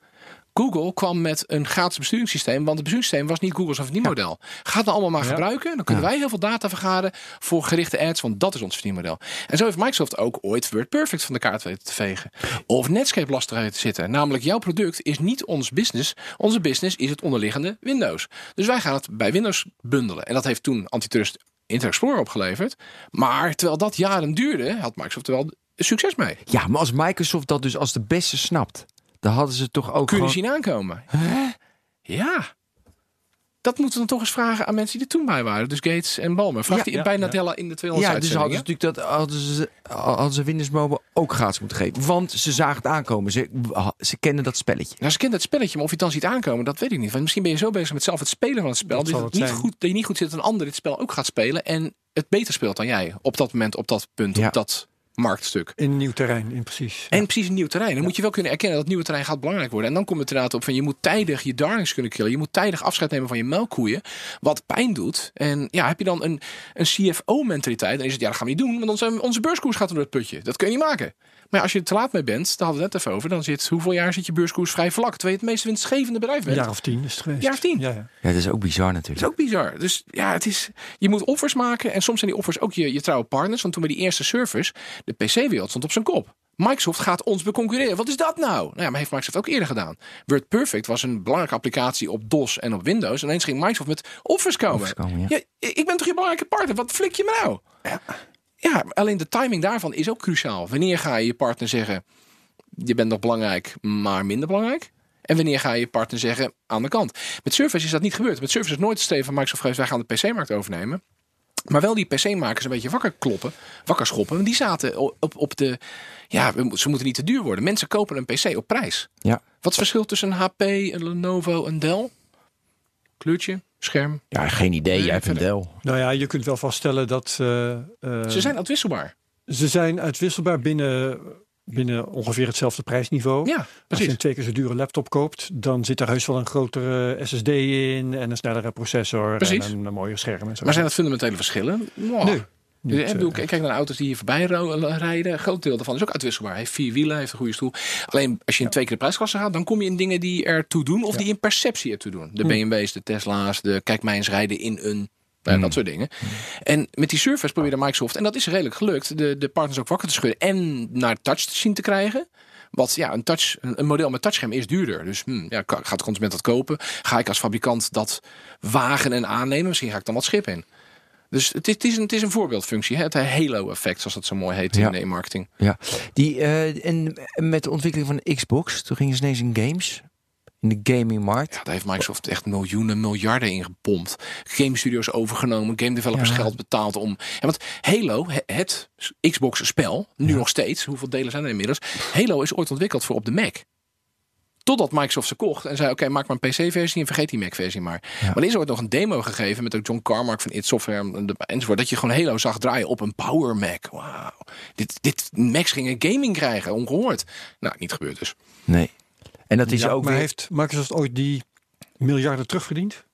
Speaker 4: Google kwam met een gratis besturingssysteem. Want het besturingssysteem was niet Google's verdienmodel. Ga het nou allemaal maar gebruiken. Dan kunnen wij heel veel data vergaren voor gerichte ads. Want dat is ons verdienmodel. En zo heeft Microsoft ook ooit WordPerfect van de kaart weten te vegen. Of Netscape lastig te zitten. Namelijk jouw product is niet ons business. Onze business is het onderliggende Windows. Dus wij gaan het bij Windows bundelen. En dat heeft toen Antitrust Internet Explorer opgeleverd. Maar terwijl dat jaren duurde, had Microsoft er wel succes mee.
Speaker 2: Ja, maar als Microsoft dat dus als de beste snapt, dan hadden ze toch ook
Speaker 4: Kunnen
Speaker 2: gewoon...
Speaker 4: zien aankomen. Ja. Dat moeten we dan toch eens vragen aan mensen die er toen bij waren. Dus Gates en Balmer. Vraag
Speaker 2: Ja,
Speaker 4: die
Speaker 3: ja,
Speaker 4: bij
Speaker 3: ja.
Speaker 4: Nadella in de 200
Speaker 2: Ja, dus hadden ze natuurlijk dat hadden ze, hadden ze Windows Mobile ook gratis moeten geven. Want ze zagen het aankomen. Ze, ze kenden dat spelletje.
Speaker 4: Nou, ze kent het spelletje, maar of je het dan ziet aankomen, dat weet ik niet. Want misschien ben je zo bezig met zelf het spelen van het spel.
Speaker 3: Dat
Speaker 4: Dat, het
Speaker 3: het
Speaker 4: niet goed, dat je niet goed zit dat een ander dit spel ook gaat spelen. En het beter speelt dan jij. Op dat moment, op dat punt,
Speaker 2: Ja.
Speaker 4: op dat marktstuk.
Speaker 3: In een nieuw terrein, in precies.
Speaker 4: En precies een nieuw terrein. Dan moet je wel kunnen erkennen dat het nieuwe terrein gaat belangrijk worden. En dan komt het inderdaad op van je moet tijdig je darlings kunnen killen. Je moet tijdig afscheid nemen van je melkkoeien. Wat pijn doet. En ja, heb je dan een, een CFO-mentaliteit. Dan is het ja, dat gaan we niet doen. Want onze, onze beurskoers gaat door het putje. Dat kun je niet maken. Maar ja, als je er te laat mee bent, daar hadden we het net even over. Dan zit hoeveel jaar zit je beurskoers vrij vlak. Terwijl je het meest winstgevende bedrijf
Speaker 3: Een
Speaker 4: bent.
Speaker 3: jaar of tien is het geweest.
Speaker 4: Jaar of tien.
Speaker 3: Ja, ja.
Speaker 2: Ja, dat is ook bizar
Speaker 4: Dat is
Speaker 2: natuurlijk.
Speaker 4: ook bizar. Dus ja, het is, je moet offers maken. En soms zijn die offers ook je, je trouwe partners. Want toen we die eerste servers, de PC-wereld stond op zijn kop. Microsoft gaat ons beconcurreren. Wat is dat nou? Nou ja, maar heeft Microsoft ook eerder gedaan. WordPerfect was een belangrijke applicatie op DOS en op Windows. En ineens ging Microsoft met offers komen.
Speaker 2: Offers komen, ja.
Speaker 4: ik ben toch je belangrijke partner? Wat flik je me nou? Ja. alleen de timing daarvan is ook cruciaal. Wanneer ga je je partner zeggen... je bent nog belangrijk, maar minder belangrijk? En wanneer ga je je partner zeggen aan de kant? Met Surface is dat niet gebeurd. Met Surface is nooit het streven van Microsoft geweest... wij gaan de PC-markt overnemen. Maar wel die PC-makers een beetje wakker kloppen, wakker schoppen. Want die zaten op, op de... Ja, ze moeten niet te duur worden. Mensen kopen een PC op prijs.
Speaker 2: Ja.
Speaker 4: Wat is het verschil tussen een HP, een Lenovo, een Dell? Kleurtje, scherm.
Speaker 2: Ja, geen idee.
Speaker 4: Nee,
Speaker 2: Jij hebt een. Dell.
Speaker 3: Nou ja, je kunt wel vaststellen dat eh, eh,
Speaker 4: Ze zijn uitwisselbaar.
Speaker 3: ze zijn uitwisselbaar binnen, binnen ongeveer hetzelfde prijsniveau.
Speaker 4: Ja,
Speaker 3: Als je een twee keer zo dure laptop koopt, dan zit er heus wel een grotere SSD in en een snellere processor
Speaker 4: Precies.
Speaker 3: en een, een mooier scherm en zo.
Speaker 4: Maar zijn dat fundamentele verschillen? Wow.
Speaker 3: Nee. Niet,
Speaker 4: ik bedoel,
Speaker 3: eh,
Speaker 4: kijk naar auto's die hier voorbij ro- rijden. Een groot deel daarvan is ook uitwisselbaar. Hij heeft vier wielen, heeft een goede stoel. Alleen als je in twee keer de prijsklasse gaat, dan kom je in dingen die ertoe doen. Of die in perceptie ertoe doen. De BMW's, de Tesla's, de kijk mij eens rijden in een... Nou, dat soort dingen. En met die Surface probeerde Microsoft, en dat is redelijk gelukt, de, de partners ook wakker te schudden en naar touch te zien te krijgen. Wat ja, een, touch, een model met touchscherm is duurder. Dus hm, ja, gaat de consument dat kopen? Ga ik als fabrikant dat wagen en aannemen? Misschien ga ik dan wat schip in. Dus het is, het is, een, het is een voorbeeldfunctie. Hè? Het halo-effect, zoals dat zo mooi heet
Speaker 2: Ja.
Speaker 4: in de marketing.
Speaker 2: Ja. Die, eh, en met de ontwikkeling van de Xbox, toen gingen ze ineens in games. In de gamingmarkt.
Speaker 4: Ja, daar heeft Microsoft echt miljoenen, miljarden in gepompt. Game studios overgenomen, game developers
Speaker 2: Ja.
Speaker 4: geld betaald om. Ja, want Halo, he- het Xbox-spel, nu nog steeds, hoeveel delen zijn er inmiddels? Halo is ooit ontwikkeld voor op de Mac. Totdat Microsoft ze kocht en zei: Oké, maak maar een PC-versie en vergeet die Mac-versie maar. Maar er is ooit nog een demo gegeven met ook John Carmack van It Software enzovoort. Dat je gewoon Halo zag draaien op een Power Mac. Wauw. Dit, dit Macs gingen gaming krijgen, ongehoord. Nou, niet gebeurd dus.
Speaker 2: Nee. En dat is
Speaker 3: ja,
Speaker 2: ook
Speaker 3: maar
Speaker 2: weer...
Speaker 3: heeft Microsoft ooit die miljarden terugverdiend?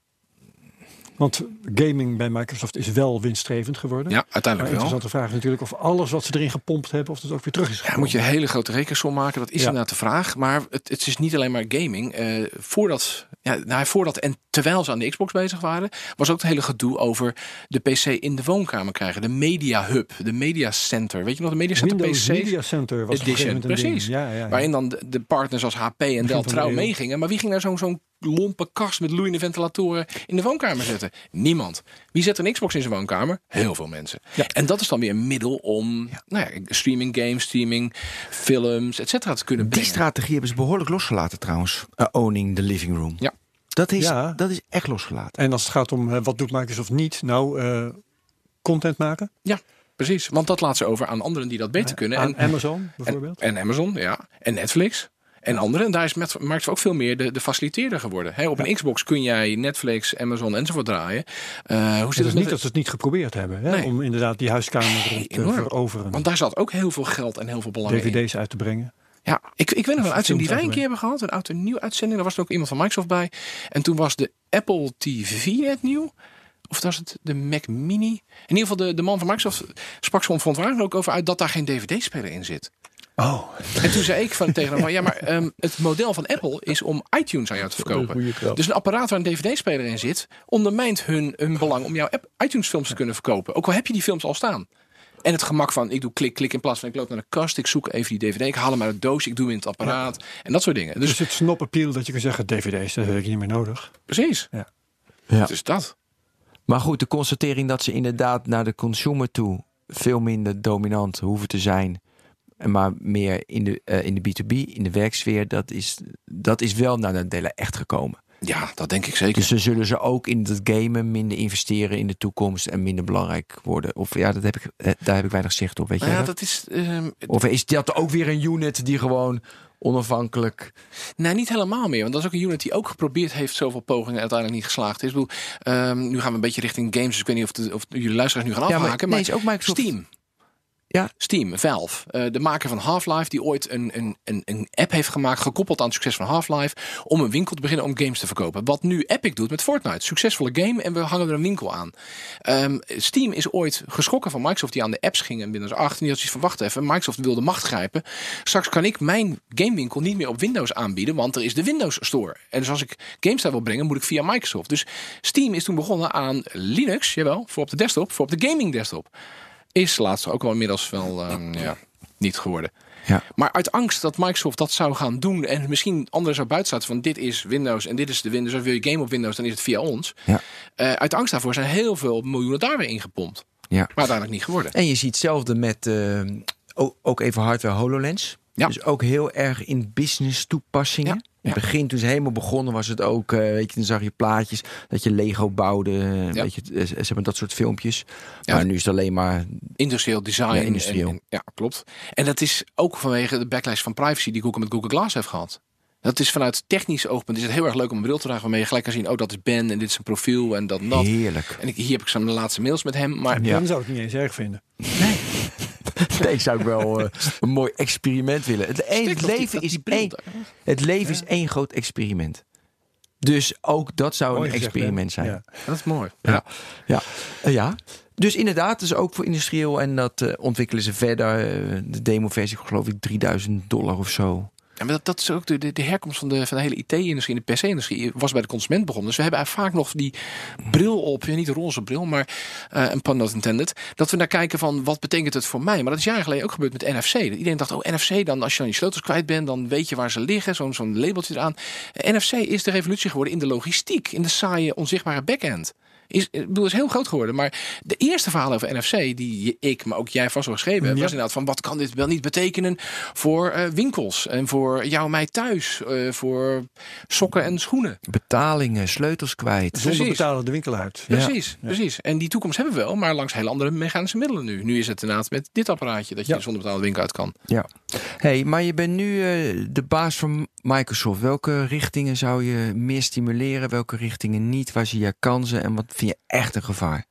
Speaker 3: Want gaming bij Microsoft is wel winststrevend geworden.
Speaker 4: Ja,
Speaker 3: Maar
Speaker 4: uiteindelijk wel.
Speaker 3: interessante vraag is natuurlijk of alles wat ze erin gepompt hebben, of dat ook weer terug is
Speaker 4: Ja, moet je een hele grote rekensom maken. Dat is
Speaker 3: Ja.
Speaker 4: inderdaad de vraag. Maar het, het is niet alleen maar gaming. Eh, voordat, ja, nou, voordat en terwijl ze aan de Xbox bezig waren, was ook het hele gedoe over de PC in de woonkamer krijgen. De Media Hub, de Media Center. Weet je nog, de Media Center PC's?
Speaker 3: Media Center was
Speaker 4: Edition, precies.
Speaker 3: Ja, ja, ja.
Speaker 4: Waarin dan de, de partners als HP en Dell
Speaker 3: de
Speaker 4: trouw meegingen. Maar wie ging naar zo'n zo'n lompe kast met loeiende ventilatoren in de woonkamer zetten? Niemand. Wie zet een Xbox in zijn woonkamer? Heel veel mensen.
Speaker 3: Ja.
Speaker 4: En dat is dan weer een middel om nou ja, streaming games, streaming films, et cetera te kunnen
Speaker 2: Die
Speaker 4: brengen.
Speaker 2: strategie hebben ze behoorlijk losgelaten trouwens. Uh, owning the living room.
Speaker 4: Ja.
Speaker 2: Dat is,
Speaker 3: Ja.
Speaker 2: dat is echt losgelaten.
Speaker 3: En als het gaat om eh, wat doet Microsoft niet, nou eh, content maken.
Speaker 4: Ja, precies. Want dat laat ze over aan anderen die dat beter kunnen.
Speaker 3: Aan
Speaker 4: En,
Speaker 3: Amazon bijvoorbeeld.
Speaker 4: en Amazon, ja. En Netflix. En anderen. En daar is Microsoft ook veel meer de, de faciliteerder geworden. Op een Xbox kun jij Netflix, Amazon enzovoort draaien. Eh, hoe zit
Speaker 3: is
Speaker 4: het
Speaker 3: niet dat ze het niet geprobeerd hebben. Hè,
Speaker 4: Nee.
Speaker 3: Om inderdaad die huiskamer te
Speaker 4: enorm.
Speaker 3: veroveren.
Speaker 4: Want daar zat ook heel veel geld en heel veel belang in.
Speaker 3: DVD's uit te brengen.
Speaker 4: Ja, ik, ik weet nog een uitzending die wij een keer hebben gehad. Een oud en nieuw uitzending. Daar was er ook iemand van Microsoft bij. En toen was de Apple TV net nieuw. Of was het de Mac Mini? In ieder geval de, de man van Microsoft sprak zo'n verontwaardiging ook over uit dat daar geen DVD-speler in zit.
Speaker 3: Oh,
Speaker 4: En toen zei ik van tegen hem van ja, maar ehm, het model van Apple is om iTunes aan jou te verkopen. Dus een apparaat waar een DVD-speler in zit, ondermijnt hun, hun belang om jouw iTunes-films te kunnen verkopen. Ook al heb je die films al staan. En het gemak van ik doe klik, klik in plaats van ik loop naar de kast, ik zoek even die DVD, ik haal hem uit de doos, ik doe hem in het apparaat en dat soort dingen.
Speaker 3: dus
Speaker 4: Dus
Speaker 3: het snop appeal dat je kan zeggen DVD's, dat heb ik niet meer nodig.
Speaker 4: precies.
Speaker 3: Ja.
Speaker 2: Ja.
Speaker 4: Dus dat.
Speaker 2: Maar goed, de constatering dat ze inderdaad naar de consumer toe veel minder dominant hoeven te zijn. En maar meer in de, eh, in de B2B, in de werksfeer, dat is, dat is wel naar de delen echt gekomen.
Speaker 4: Ja, dat denk ik zeker.
Speaker 2: Dus zullen ze ook in het gamen minder investeren in de toekomst en minder belangrijk worden. Of ja, dat heb ik, eh, daar heb ik weinig zicht op. Weet
Speaker 4: Nou
Speaker 2: je
Speaker 4: ja,
Speaker 2: dat?
Speaker 4: dat is ehm,
Speaker 2: Of is dat ook weer een unit die gewoon onafhankelijk.
Speaker 4: Nee, niet helemaal meer. Want dat is ook een unit die ook geprobeerd heeft zoveel pogingen uiteindelijk niet geslaagd is. Ik bedoel, ehm, nu gaan we een beetje richting games. Dus ik weet niet of, de, of jullie luisteraars nu gaan
Speaker 2: Ja, maar nee,
Speaker 4: maar
Speaker 2: is ook Microsoft.
Speaker 4: Steam.
Speaker 2: Ja.
Speaker 4: Steam, Valve, eh, de maker van Half-Life, die ooit een, een, een, een app heeft gemaakt, gekoppeld aan het succes van Half-Life, om een winkel te beginnen om games te verkopen. Wat nu Epic doet met Fortnite. Succesvolle game en we hangen er een winkel aan. Ehm, Steam is ooit geschrokken van Microsoft die aan de apps ging in Windows 8. En die had zoiets van, wacht even, Microsoft wil de macht grijpen. Straks kan ik mijn gamewinkel niet meer op Windows aanbieden, want er is de Windows Store. En dus als ik games daar wil brengen, moet ik via Microsoft. Dus Steam is toen begonnen aan Linux, jawel, voor op de desktop, voor op de gaming desktop. Is laatst ook wel inmiddels wel ehm, ja, niet geworden.
Speaker 2: Ja.
Speaker 4: Maar uit angst dat Microsoft dat zou gaan doen en misschien anderen zou buiten van dit is Windows en dit is de Windows. Als wil je game op Windows, dan is het via ons.
Speaker 2: Ja.
Speaker 4: Eh, uit angst daarvoor zijn heel veel miljoenen daar weer ingepompt.
Speaker 2: Ja.
Speaker 4: Maar uiteindelijk niet geworden.
Speaker 2: En je ziet hetzelfde met eh, ook, ook even hardware HoloLens.
Speaker 4: Ja.
Speaker 2: Dus ook heel erg in business toepassingen.
Speaker 4: Ja.
Speaker 2: In het begin, toen ze helemaal begonnen, was het ook, eh, weet je, dan zag je plaatjes dat je Lego bouwde, eh,
Speaker 4: Ja.
Speaker 2: weet je, eh, ze hebben dat soort filmpjes.
Speaker 4: Ja.
Speaker 2: Maar nu is het alleen maar,
Speaker 4: Industrieel design.
Speaker 2: Ja, industrieel.
Speaker 4: en- en- ja, klopt. En dat is ook vanwege de backlash van privacy die Google met Google Glass heeft gehad. Dat is vanuit technisch oogpunt is het heel erg leuk om een bril te dragen waarmee je gelijk kan zien, oh dat is Ben en dit is een profiel en dat en dat.
Speaker 2: heerlijk.
Speaker 4: En ik, hier heb ik zo mijn laatste mails met hem. Maar
Speaker 2: Ja.
Speaker 3: Dan zou ik het niet eens erg vinden.
Speaker 2: Nee, *laughs* *laughs* zou ik wel eh, een mooi experiment willen. Het, leven is één, het leven is één groot experiment. Dus ook dat zou
Speaker 3: Mooi
Speaker 2: een
Speaker 3: gezegd,
Speaker 2: experiment zijn.
Speaker 3: Ja.
Speaker 4: Dat is mooi.
Speaker 2: Ja. Ja. Eh, ja. Dus inderdaad, dus ook voor industrieel. En dat eh, ontwikkelen ze verder. De demo-versie geloof ik 3000 dollar of zo.
Speaker 4: Ja, maar dat, dat is ook de, de, herkomst van de, van de hele IT-industrie en de PC-industrie. Was bij de consument begonnen. Dus we hebben vaak nog die bril op. Niet een roze bril, maar eh, een not intended. Dat we naar kijken van wat betekent het voor mij. Maar dat is jaren geleden ook gebeurd met NFC. Dat Iedereen dacht, oh NFC, dan als je dan je sleutels kwijt bent, dan weet je waar ze liggen. Zo'n zo'n labeltje eraan. NFC is de revolutie geworden in de logistiek. In de saaie, onzichtbare backend. Is, ik bedoel, is heel groot geworden. Maar de eerste verhaal over NFC, die ik, maar ook jij vast wel geschreven hebt,
Speaker 3: Ja.
Speaker 4: was inderdaad van wat kan dit wel niet betekenen voor eh, winkels en voor jou en mij thuis, eh, voor sokken en schoenen.
Speaker 2: Betalingen, sleutels kwijt.
Speaker 3: Zonder
Speaker 4: Precies.
Speaker 3: betalen de winkel uit.
Speaker 2: Ja.
Speaker 4: Precies, precies. En die toekomst hebben we wel, maar langs hele andere mechanische middelen nu. Nu is het inderdaad met dit apparaatje dat je
Speaker 3: Ja.
Speaker 4: zonder betaalde winkel uit kan.
Speaker 2: Ja. Hey, maar je bent nu eh, de baas van Microsoft. Welke richtingen zou je meer stimuleren? Welke richtingen niet? Waar zie je kansen? En wat vind je echt een gevaar?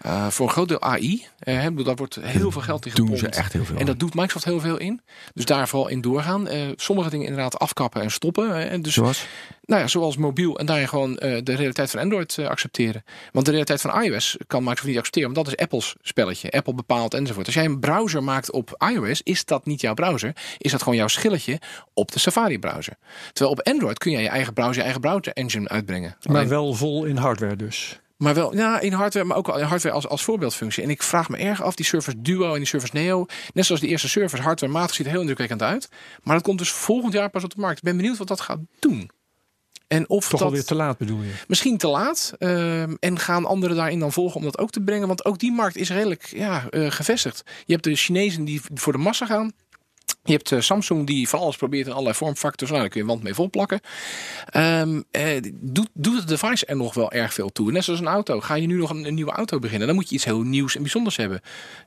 Speaker 4: Eh, voor een groot deel AI. eh, hè, ik bedoel, daar wordt heel veel geld in
Speaker 2: Doen
Speaker 4: gepompt.
Speaker 2: ze echt heel veel.
Speaker 4: En dat doet Microsoft heel veel in. Dus daar vooral in doorgaan. Eh, sommige dingen inderdaad afkappen en stoppen. hè. En dus
Speaker 2: Zoals?
Speaker 4: Nou ja, zoals mobiel en daarin gewoon eh, de realiteit van Android eh, accepteren. Want de realiteit van iOS kan Microsoft niet accepteren, want dat is Apple's spelletje. Apple bepaalt enzovoort. Als jij een browser maakt op iOS, is dat niet jouw browser. Is dat gewoon jouw schilletje op de Safari browser. Terwijl op Android kun jij je eigen browser, je eigen browser engine uitbrengen.
Speaker 3: Maar
Speaker 4: Alleen-
Speaker 3: wel vol in hardware dus.
Speaker 4: Maar wel ja, in hardware, maar ook in hardware als, als voorbeeldfunctie. En ik vraag me erg af, die Surface Duo en die Surface Neo, net zoals de eerste Surface, hardwarematig ziet er heel indrukwekkend uit. Maar dat komt dus volgend jaar pas op de markt. Ik ben benieuwd wat dat gaat doen. En of
Speaker 3: Toch
Speaker 4: dat
Speaker 3: alweer te laat bedoel je?
Speaker 4: misschien te laat. ehm, en gaan anderen daarin dan volgen om dat ook te brengen. Want ook die markt is redelijk ja, eh, gevestigd. Je hebt de Chinezen die voor de massa gaan. Je hebt eh, Samsung die van alles probeert in allerlei vormfactors. Nou, daar kun je wand mee volplakken. Eh, doet, het device er nog wel erg veel toe? Net zoals een auto. Ga je nu nog een, een nieuwe auto beginnen? Dan moet je iets heel nieuws en bijzonders hebben.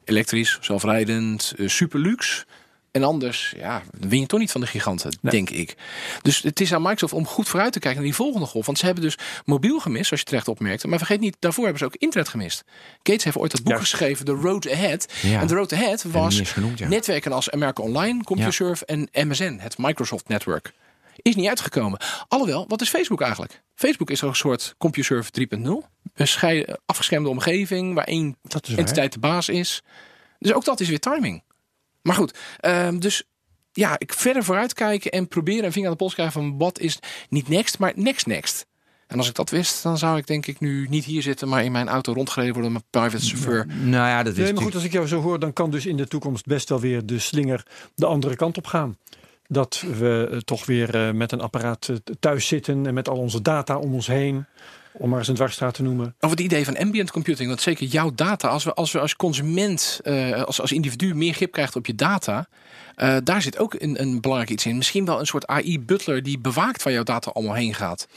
Speaker 4: Elektrisch, zelfrijdend, eh, super luxe. En anders, ja, win je toch niet van de giganten, denk ik. Dus het is aan Microsoft om goed vooruit te kijken naar die volgende golf. Want ze hebben dus mobiel gemist, zoals je terecht opmerkte. Maar vergeet niet, daarvoor hebben ze ook internet gemist. Gates heeft ooit dat boek geschreven, The Road Ahead.
Speaker 2: Ja.
Speaker 4: En The Road Ahead was
Speaker 2: eens genoemd, ja.
Speaker 4: netwerken als America Online, CompuServe en MSN, het Microsoft Network. Is niet uitgekomen. Alhoewel, wat is Facebook eigenlijk? Facebook is een soort CompuServe 3.0. Een afgeschermde omgeving waar één entiteit de baas is. Dus ook dat is weer timing. Maar goed, ehm, dus ja, ik verder vooruitkijken en proberen een vinger aan de pols krijgen van wat is niet next, maar next next. En als ik dat wist, dan zou ik denk ik nu niet hier zitten, maar in mijn auto rondgereden worden met mijn private chauffeur.
Speaker 2: Nou ja, dat is
Speaker 3: Nee, maar goed, als ik jou zo hoor, dan kan dus in de toekomst best wel weer de slinger de andere kant op gaan. Dat we eh, toch weer eh, met een apparaat eh, thuis zitten en met al onze data om ons heen. Om maar eens een dwarsstraat te noemen.
Speaker 4: Over het idee van ambient computing, want zeker jouw data, als we als, we als consument, eh, als, als individu meer grip krijgt op je data, eh, daar zit ook een, een belangrijk iets in. Misschien wel een soort AI-butler die bewaakt waar jouw data allemaal heen gaat.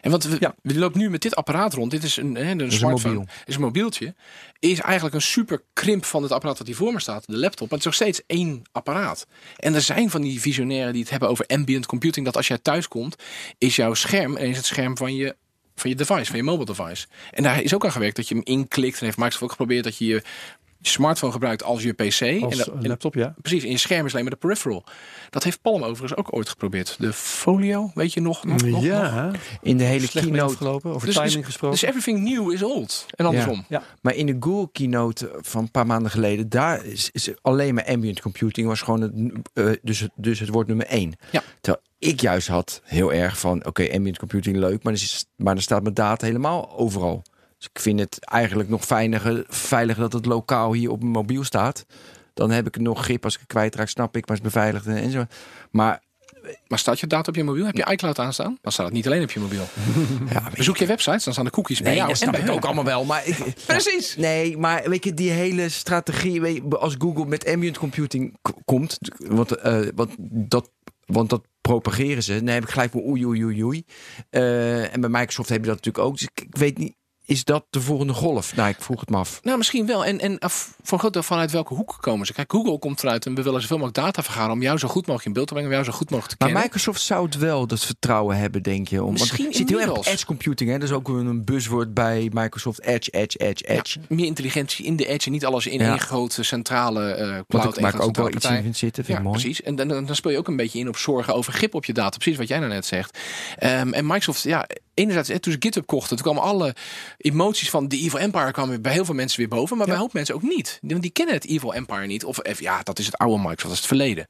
Speaker 4: En want we,
Speaker 3: Ja.
Speaker 4: we lopen nu met dit apparaat rond. Dit is een, hè, een
Speaker 2: een
Speaker 4: smartphone.
Speaker 2: mobiel.
Speaker 4: is een mobieltje. Is eigenlijk een super krimp van het apparaat dat hier voor me staat, de laptop. Maar het is nog steeds één apparaat. En er zijn van die visionairen die het hebben over ambient computing. Dat als jij thuis komt, is jouw scherm ineens het scherm van je van je device, van je mobile device. En daar is ook aan gewerkt dat je hem inklikt. En heeft Microsoft ook geprobeerd dat je je smartphone gebruikt als je PC.
Speaker 3: Als
Speaker 4: en, dat-
Speaker 3: een
Speaker 4: en-
Speaker 3: laptop, ja.
Speaker 4: precies, en je scherm is alleen maar de peripheral. Dat heeft Palm overigens ook ooit geprobeerd. De Folio, weet je nog? nog, nog, nog?
Speaker 3: ja,
Speaker 2: In de hele
Speaker 3: slecht
Speaker 2: keynote
Speaker 3: afgelopen. Over
Speaker 4: Dus-
Speaker 3: timing
Speaker 4: dus-
Speaker 3: gesproken.
Speaker 4: Dus everything new is old. En andersom.
Speaker 3: ja.
Speaker 2: Maar in de Google keynote van een paar maanden geleden, daar is, is alleen maar ambient computing was gewoon het, eh, dus, het- dus het woord nummer één.
Speaker 4: Ja.
Speaker 2: Terwijl ik juist had heel erg van, oké, ambient computing leuk, maar, is, maar er staat mijn data helemaal overal. Dus ik vind het eigenlijk nog veiliger, veiliger dat het lokaal hier op mijn mobiel staat. Dan heb ik nog grip als ik het kwijtraak, snap ik, maar het is beveiligd en zo. Maar
Speaker 4: Maar staat je data op je mobiel? Heb je iCloud aanstaan? Dan staat het niet alleen op je mobiel. *laughs*
Speaker 2: ja,
Speaker 4: Bezoek je websites, dan staan de cookies bij
Speaker 2: Nee,
Speaker 4: jou.
Speaker 2: dat snap
Speaker 4: bij
Speaker 2: ik ook allemaal wel. Maar ik, *laughs*
Speaker 4: Precies.
Speaker 2: Nee, maar weet je, die hele strategie, weet je, als Google met ambient computing komt, want, eh, want, dat, want dat propageren ze, dan heb ik gelijk van oei, oei, oei, oei. Eh, en bij Microsoft heb je dat natuurlijk ook. Dus ik weet niet, is dat de volgende golf? Nou, ik vroeg het me af.
Speaker 4: Nou, misschien wel. En, en af- voor een groot deel vanuit welke hoek komen ze? Kijk, Google komt eruit en we willen zoveel mogelijk data vergaren om jou zo goed mogelijk in beeld te brengen, om jou zo goed mogelijk te
Speaker 2: Maar
Speaker 4: kennen.
Speaker 2: Microsoft zou het wel dat vertrouwen hebben, denk je. Om, want
Speaker 4: Misschien
Speaker 2: je ziet heel erg op
Speaker 4: inmiddels.
Speaker 2: edge computing, hè? Dat is ook een buzzword bij Microsoft. Edge, edge, edge,
Speaker 4: Ja,
Speaker 2: edge.
Speaker 4: meer intelligentie in de edge en niet alles in
Speaker 2: Ja.
Speaker 4: één grote centrale
Speaker 2: Wat
Speaker 4: cloud. één
Speaker 2: ik ook wel iets in zitten, vind
Speaker 4: Ja,
Speaker 2: ik mooi.
Speaker 4: precies. En dan, dan dan speel je ook een beetje in op zorgen over grip op je data. Precies wat jij nou net zegt. Ehm, en Microsoft, ja, enerzijds, toen ze GitHub kochten, toen kwamen alle emoties van de Evil Empire kwamen bij heel veel mensen weer boven. Maar bij een hoop mensen ook niet. Want die kennen het Evil Empire niet. Of eh, ja, dat is het oude Microsoft, dat is het verleden.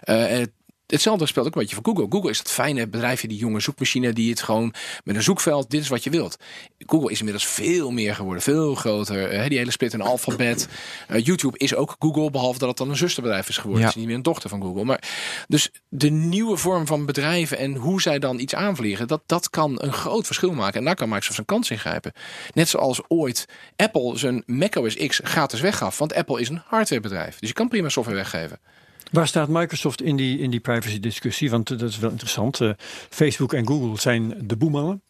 Speaker 4: Eh, en Hetzelfde speelt ook een beetje voor Google. Google is het fijne bedrijfje, die jonge zoekmachine die het gewoon met een zoekveld, dit is wat je wilt. Google is inmiddels veel meer geworden, veel groter. Eh, die hele split in alfabet. *laughs* Eh, YouTube is ook Google, behalve dat het dan een zusterbedrijf is geworden.
Speaker 2: Ja.
Speaker 4: Het is niet meer een dochter van Google. Maar dus de nieuwe vorm van bedrijven en hoe zij dan iets aanvliegen, dat, dat kan een groot verschil maken. En daar kan Microsoft zijn kans in grijpen. Net zoals ooit Apple zijn macOS X gratis weggaf. Want Apple is een hardwarebedrijf. Dus je kan prima software weggeven.
Speaker 3: Waar staat Microsoft in die, in die privacy discussie? Want eh, dat is wel interessant. Eh, Facebook en Google zijn de boemannen.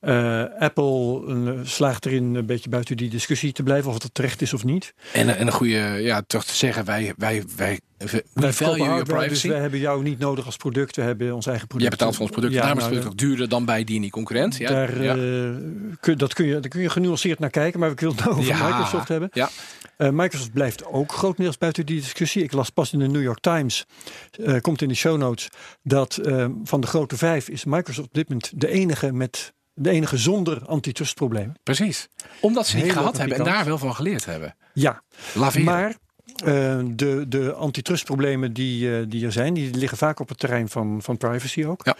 Speaker 3: Eh, Apple eh, slaagt erin een beetje buiten die discussie te blijven, of het terecht is of niet.
Speaker 4: En, en een goede, ja, toch te zeggen, wij, wij, wij, we
Speaker 3: Wij
Speaker 4: value your
Speaker 3: dus
Speaker 4: privacy.
Speaker 3: wij hebben jou niet nodig als product. We hebben ons eigen
Speaker 4: Jij
Speaker 3: product.
Speaker 4: betaalt voor ons product.
Speaker 3: Ja,
Speaker 4: daarom is het
Speaker 3: nou,
Speaker 4: product ook duurder dan bij die en die concurrent. Ja,
Speaker 3: Daar,
Speaker 4: ja.
Speaker 3: kun, dat kun je, daar kun je genuanceerd naar kijken, maar ik wil het nou over
Speaker 4: Ja.
Speaker 3: Microsoft hebben.
Speaker 4: Ja.
Speaker 3: Eh, Microsoft blijft ook grotendeels buiten die discussie. Ik las pas in de New York Times, eh, komt in de show notes, dat eh, van de grote vijf is Microsoft op dit moment de enige met de enige zonder antitrustprobleem.
Speaker 4: Precies. Omdat ze
Speaker 3: Heel
Speaker 4: gehad hebben en daar wel van geleerd hebben.
Speaker 3: Ja,
Speaker 4: Laveren.
Speaker 3: maar de, de antitrustproblemen die, die er zijn, die liggen vaak op het terrein van, van privacy ook.
Speaker 4: Ja.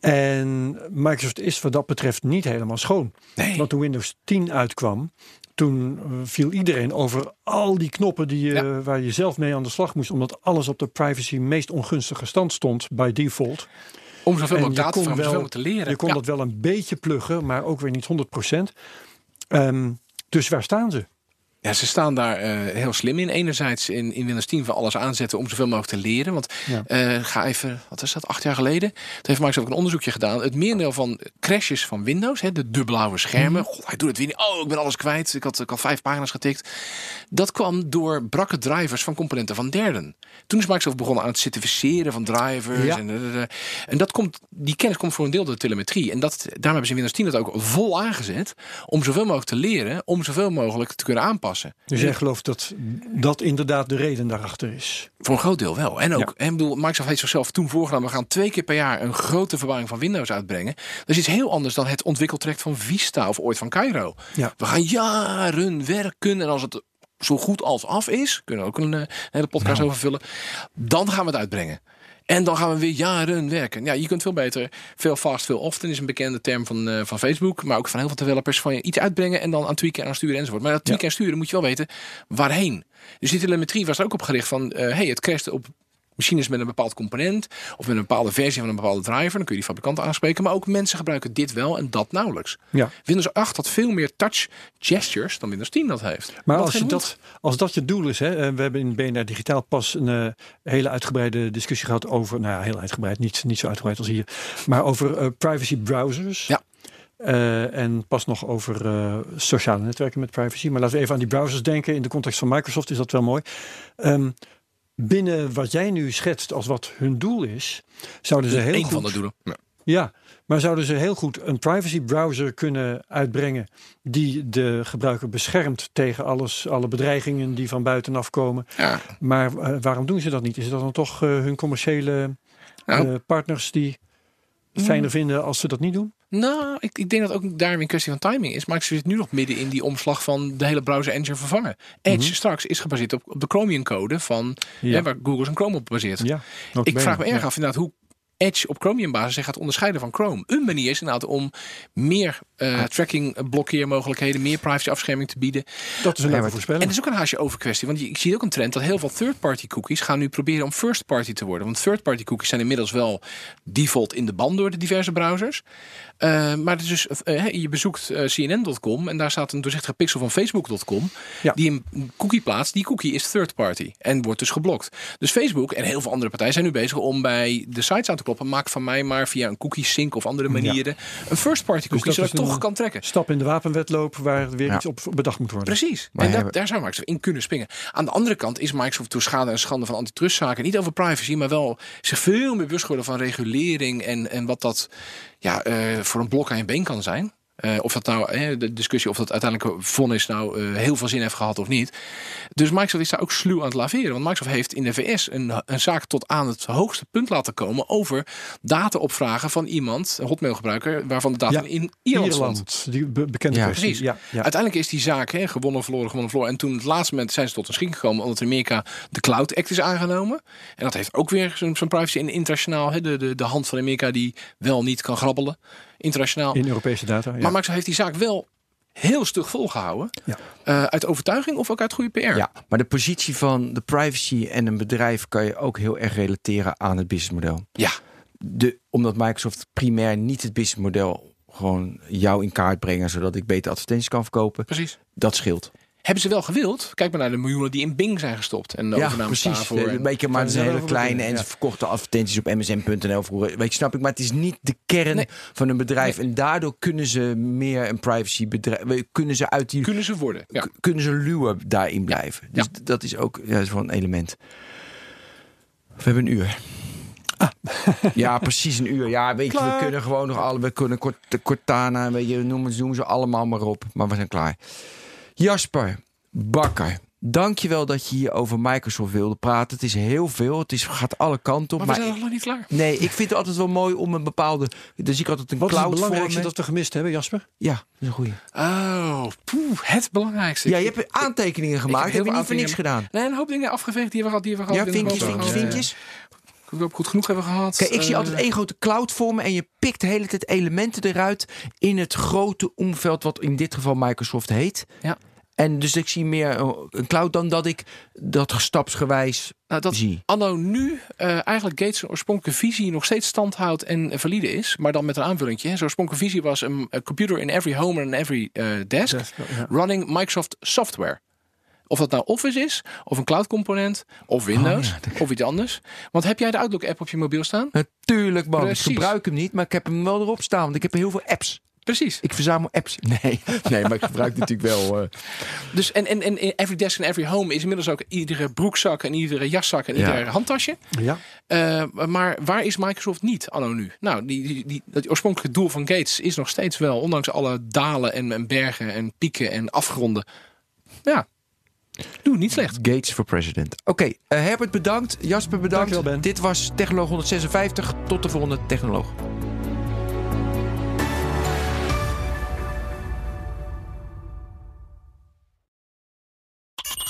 Speaker 3: En Microsoft is wat dat betreft niet helemaal schoon.
Speaker 4: Nee.
Speaker 3: Want toen Windows 10 uitkwam, toen eh, viel iedereen over al die knoppen die, je-
Speaker 4: Ja.
Speaker 3: waar je zelf mee aan de slag moest. Omdat alles op de privacy meest ongunstige stand stond by default.
Speaker 4: Om zoveel mogelijk data van zoveel te leren.
Speaker 3: Je kon
Speaker 4: Ja.
Speaker 3: dat wel een beetje pluggen, maar ook weer niet 100%. Ehm, dus waar staan ze?
Speaker 4: Ja, ze staan daar eh, heel slim in. Enerzijds in, in Windows 10 van alles aanzetten om zoveel mogelijk te leren. Want
Speaker 3: Ja.
Speaker 4: eh, ga even, wat is dat, acht jaar geleden? Toen heeft Microsoft ook een onderzoekje gedaan. Het merendeel van crashes van Windows, hè, de dubbelblauwe schermen.
Speaker 3: Mhm.
Speaker 4: God, hij doet het weer niet. Oh, ik ben alles kwijt. Ik had, ik had vijf pagina's getikt. Dat kwam door brakke drivers van componenten van derden. Toen is Microsoft begonnen aan het certificeren van drivers.
Speaker 3: Ja.
Speaker 4: En, en dat komt, die kennis komt voor een deel door de telemetrie. En dat, daarom hebben ze in Windows 10 dat ook vol aangezet. Om zoveel mogelijk te leren. Om zoveel mogelijk te kunnen aanpassen.
Speaker 3: Dus jij gelooft dat dat inderdaad de reden daarachter is?
Speaker 4: Voor een groot deel wel. En ook, en ik bedoel, Microsoft heeft zichzelf toen voorgenomen: we gaan twee keer per jaar een grote verbouwing van Windows uitbrengen. Dat is iets heel anders dan het ontwikkeltraject van Vista of ooit van Cairo.
Speaker 3: Ja.
Speaker 4: We gaan jaren werken en als het zo goed als af is, kunnen we ook een, eh, een hele podcast over vullen, dan gaan we het uitbrengen. En dan gaan we weer jaren werken. Ja, je kunt veel beter, veel fast, veel often is een bekende term van, eh, van Facebook, maar ook van heel veel developers, van je iets uitbrengen en dan aan tweaken en aan sturen enzovoort. Maar dat tweaken en sturen moet je wel weten waarheen. Dus die telemetrie was er ook op gericht van, eh hey, het crasht op machines met een bepaald component of met een bepaalde versie van een bepaalde driver. Dan kun je die fabrikant aanspreken. Maar ook mensen gebruiken dit wel en dat nauwelijks.
Speaker 3: Ja.
Speaker 4: Windows 8 had veel meer touch gestures dan Windows 10 dat heeft.
Speaker 3: Maar als, je dat, als dat je doel is, hè, eh, we hebben in BNR Digitaal pas een eh, hele uitgebreide discussie gehad over, nou ja, heel uitgebreid, niet, niet zo uitgebreid als hier, maar over eh, privacy browsers.
Speaker 4: Ja.
Speaker 3: En pas nog over sociale netwerken met privacy. Maar laten we even aan die browsers denken. In de context van Microsoft is dat wel mooi. Ehm, binnen wat jij nu schetst als wat hun doel is, zouden ze heel
Speaker 4: Eén
Speaker 3: goed...
Speaker 4: van de doelen. Ja.
Speaker 3: Ja, maar zouden ze heel goed een privacy browser kunnen uitbrengen die de gebruiker beschermt tegen alles, alle bedreigingen die van buitenaf komen.
Speaker 4: Ja.
Speaker 3: Maar eh, waarom doen ze dat niet? Is dat dan toch eh, hun commerciële
Speaker 4: Nou.
Speaker 3: eh, partners die het fijner vinden als ze dat niet doen?
Speaker 4: Nou, ik, ik denk dat ook daarin een kwestie van timing is. Maar ik zit nu nog midden in die omslag van de hele browser engine vervangen. Edge straks is gebaseerd op, op de Chromium code van
Speaker 3: Ja.
Speaker 4: hè, waar Google zijn Chrome op baseert.
Speaker 3: Ja,
Speaker 4: Ik vraag me erg af inderdaad hoe Edge op Chromium basis zich gaat onderscheiden van Chrome. Een manier is inderdaad om meer eh, tracking blokkeermogelijkheden, meer privacy afscherming te bieden.
Speaker 3: Dat is een leuke voorspelling.
Speaker 4: En dat is ook een haasje over kwestie. Want ik zie ook een trend dat heel veel third-party cookies gaan nu proberen om first-party te worden. Want third-party cookies zijn inmiddels wel default in de band door de diverse browsers. Eh, maar het is dus, eh, je bezoekt cnn.com en daar staat een doorzichtige pixel van facebook.com
Speaker 3: Ja.
Speaker 4: die een cookie plaatst. Die cookie is third-party en wordt dus geblokt. Dus Facebook en heel veel andere partijen zijn nu bezig om bij de sites aan te kloppen. Maak van mij maar via een cookie sync of andere manieren een first-party cookie,
Speaker 3: dat
Speaker 4: zodat toch kan trekken.
Speaker 3: Stap in de wapenwetloop waar weer
Speaker 2: Ja.
Speaker 3: iets op bedacht moet worden.
Speaker 4: Precies.
Speaker 2: Maar
Speaker 4: en dat, daar zou Microsoft in kunnen springen. Aan de andere kant is Microsoft door schade en schande van antitrustzaken niet over privacy, maar wel zich veel meer bewust geworden van regulering en, en wat dat ja, eh, voor een blok aan je been kan zijn. Eh, of dat nou, eh, de discussie of dat uiteindelijk vonnis nou eh, heel veel zin heeft gehad of niet. Dus Microsoft is daar ook sluw aan het laveren. Want Microsoft heeft in de VS een, een zaak tot aan het hoogste punt laten komen over data-opvragen van iemand, een hotmailgebruiker, waarvan de data
Speaker 3: Ja,
Speaker 4: in Ierland, stond.
Speaker 3: Ierland, die be- bekende
Speaker 2: Ja,
Speaker 3: kwestie.
Speaker 4: Precies.
Speaker 3: Ja, ja.
Speaker 4: Uiteindelijk is die zaak hè, gewonnen, verloren, gewonnen, verloren. En toen het laatste moment zijn ze tot een schikking gekomen. Omdat in Amerika de Cloud Act is aangenomen. En dat heeft ook weer zo'n zo'n privacy in internationaal. Hè, de, de, de hand van Amerika die wel niet kan grabbelen. Internationaal.
Speaker 3: In Europese data. Ja.
Speaker 4: Maar Microsoft heeft die zaak wel heel stug volgehouden.
Speaker 3: Ja.
Speaker 4: Eh, uit overtuiging of ook uit goede PR.
Speaker 2: Ja, maar de positie van de privacy en een bedrijf kan je ook heel erg relateren aan het businessmodel.
Speaker 4: Ja.
Speaker 2: De, omdat Microsoft primair niet het businessmodel gewoon jou in kaart brengen, zodat ik beter advertenties kan verkopen,
Speaker 4: precies.
Speaker 2: dat scheelt.
Speaker 4: Hebben ze wel gewild? Kijk maar naar de miljoenen die in Bing zijn gestopt. En de overname daarvoor.
Speaker 2: Een beetje, maar het is een hele kleine en ze verkochten advertenties op msn.nl vroeger. Weet je, snap ik, maar het is niet de kern
Speaker 4: Nee.
Speaker 2: van een bedrijf. En daardoor kunnen ze meer een privacy bedrijf, kunnen ze uit die
Speaker 4: Kunnen ze worden. Ja.
Speaker 2: kunnen ze luwen daarin blijven. Dus
Speaker 4: Ja.
Speaker 2: dat is ook ja, dat is wel een element. We hebben een uur.
Speaker 4: Ah. *laughs*
Speaker 2: Ja, precies een uur. Ja, weet je, we kunnen gewoon nog alle, we kunnen Cort- Cortana, weet je, noem, noem ze allemaal maar op. Maar we zijn klaar. Jasper Bakker, dankjewel dat je hier over Microsoft wilde praten. Het is heel veel, het is, gaat alle kanten op.
Speaker 4: Maar we
Speaker 2: Maar
Speaker 4: zijn nog lang niet klaar.
Speaker 2: nee, ik vind het altijd wel mooi om een bepaalde, dan zie ik altijd een
Speaker 3: Wat is het
Speaker 2: cloud
Speaker 3: belangrijkste dat we gemist hebben, Jasper?
Speaker 2: Ja, dat is een goeie.
Speaker 4: Oh, poeh, het belangrijkste.
Speaker 2: Ja, je hebt aantekeningen gemaakt,
Speaker 4: heel
Speaker 2: heb je
Speaker 4: veel
Speaker 2: niet voor niks gedaan.
Speaker 4: Nee, een hoop dingen afgeveegd die we gehad. Die hebben we
Speaker 2: Ja,
Speaker 4: gehad
Speaker 2: vinkjes,
Speaker 4: hebben we
Speaker 2: vinkjes,
Speaker 4: gehad.
Speaker 2: vinkjes.
Speaker 4: Ik hoop goed genoeg hebben gehad.
Speaker 2: Kijk, ik zie
Speaker 4: Eh,
Speaker 2: altijd één grote cloud voor me en je pikt de hele tijd elementen eruit in het grote omveld wat in dit geval Microsoft heet.
Speaker 4: Ja.
Speaker 2: En dus ik zie meer een cloud dan dat ik dat stapsgewijs
Speaker 4: Nou, dat
Speaker 2: zie.
Speaker 4: anno nu eh, eigenlijk Gates' oorspronkelijke visie nog steeds standhoudt en valide is. Maar dan met een aanvullingje. Zijn oorspronkelijke visie was een, computer in every home and every eh, desk.
Speaker 3: Desk, ja.
Speaker 4: Running Microsoft software. Of dat nou Office is, of een cloud component, of Windows, of iets anders. Want heb jij de Outlook app op je mobiel staan?
Speaker 2: Natuurlijk man,
Speaker 4: Precies.
Speaker 2: ik gebruik hem niet, maar ik heb hem wel erop staan, want ik heb heel veel apps.
Speaker 4: Precies.
Speaker 2: Ik verzamel apps. *laughs* Nee, nee maar ik gebruik natuurlijk wel. eh,
Speaker 4: Dus en, en, en every desk en every home is inmiddels ook iedere broekzak en iedere jaszak en
Speaker 2: Ja.
Speaker 4: ieder handtasje.
Speaker 3: Ja.
Speaker 4: Eh, maar waar is Microsoft niet anno nu? Nou, die, die, die, dat oorspronkelijke doel van Gates is nog steeds wel, ondanks alle dalen en, en bergen en pieken en afgronden. Ja, doe niet slecht.
Speaker 2: Gates for president. Oké, eh, Herbert bedankt. Jasper bedankt.
Speaker 3: Dankjewel, Ben.
Speaker 2: Dit was Technoloog 156. Tot de volgende Technoloog.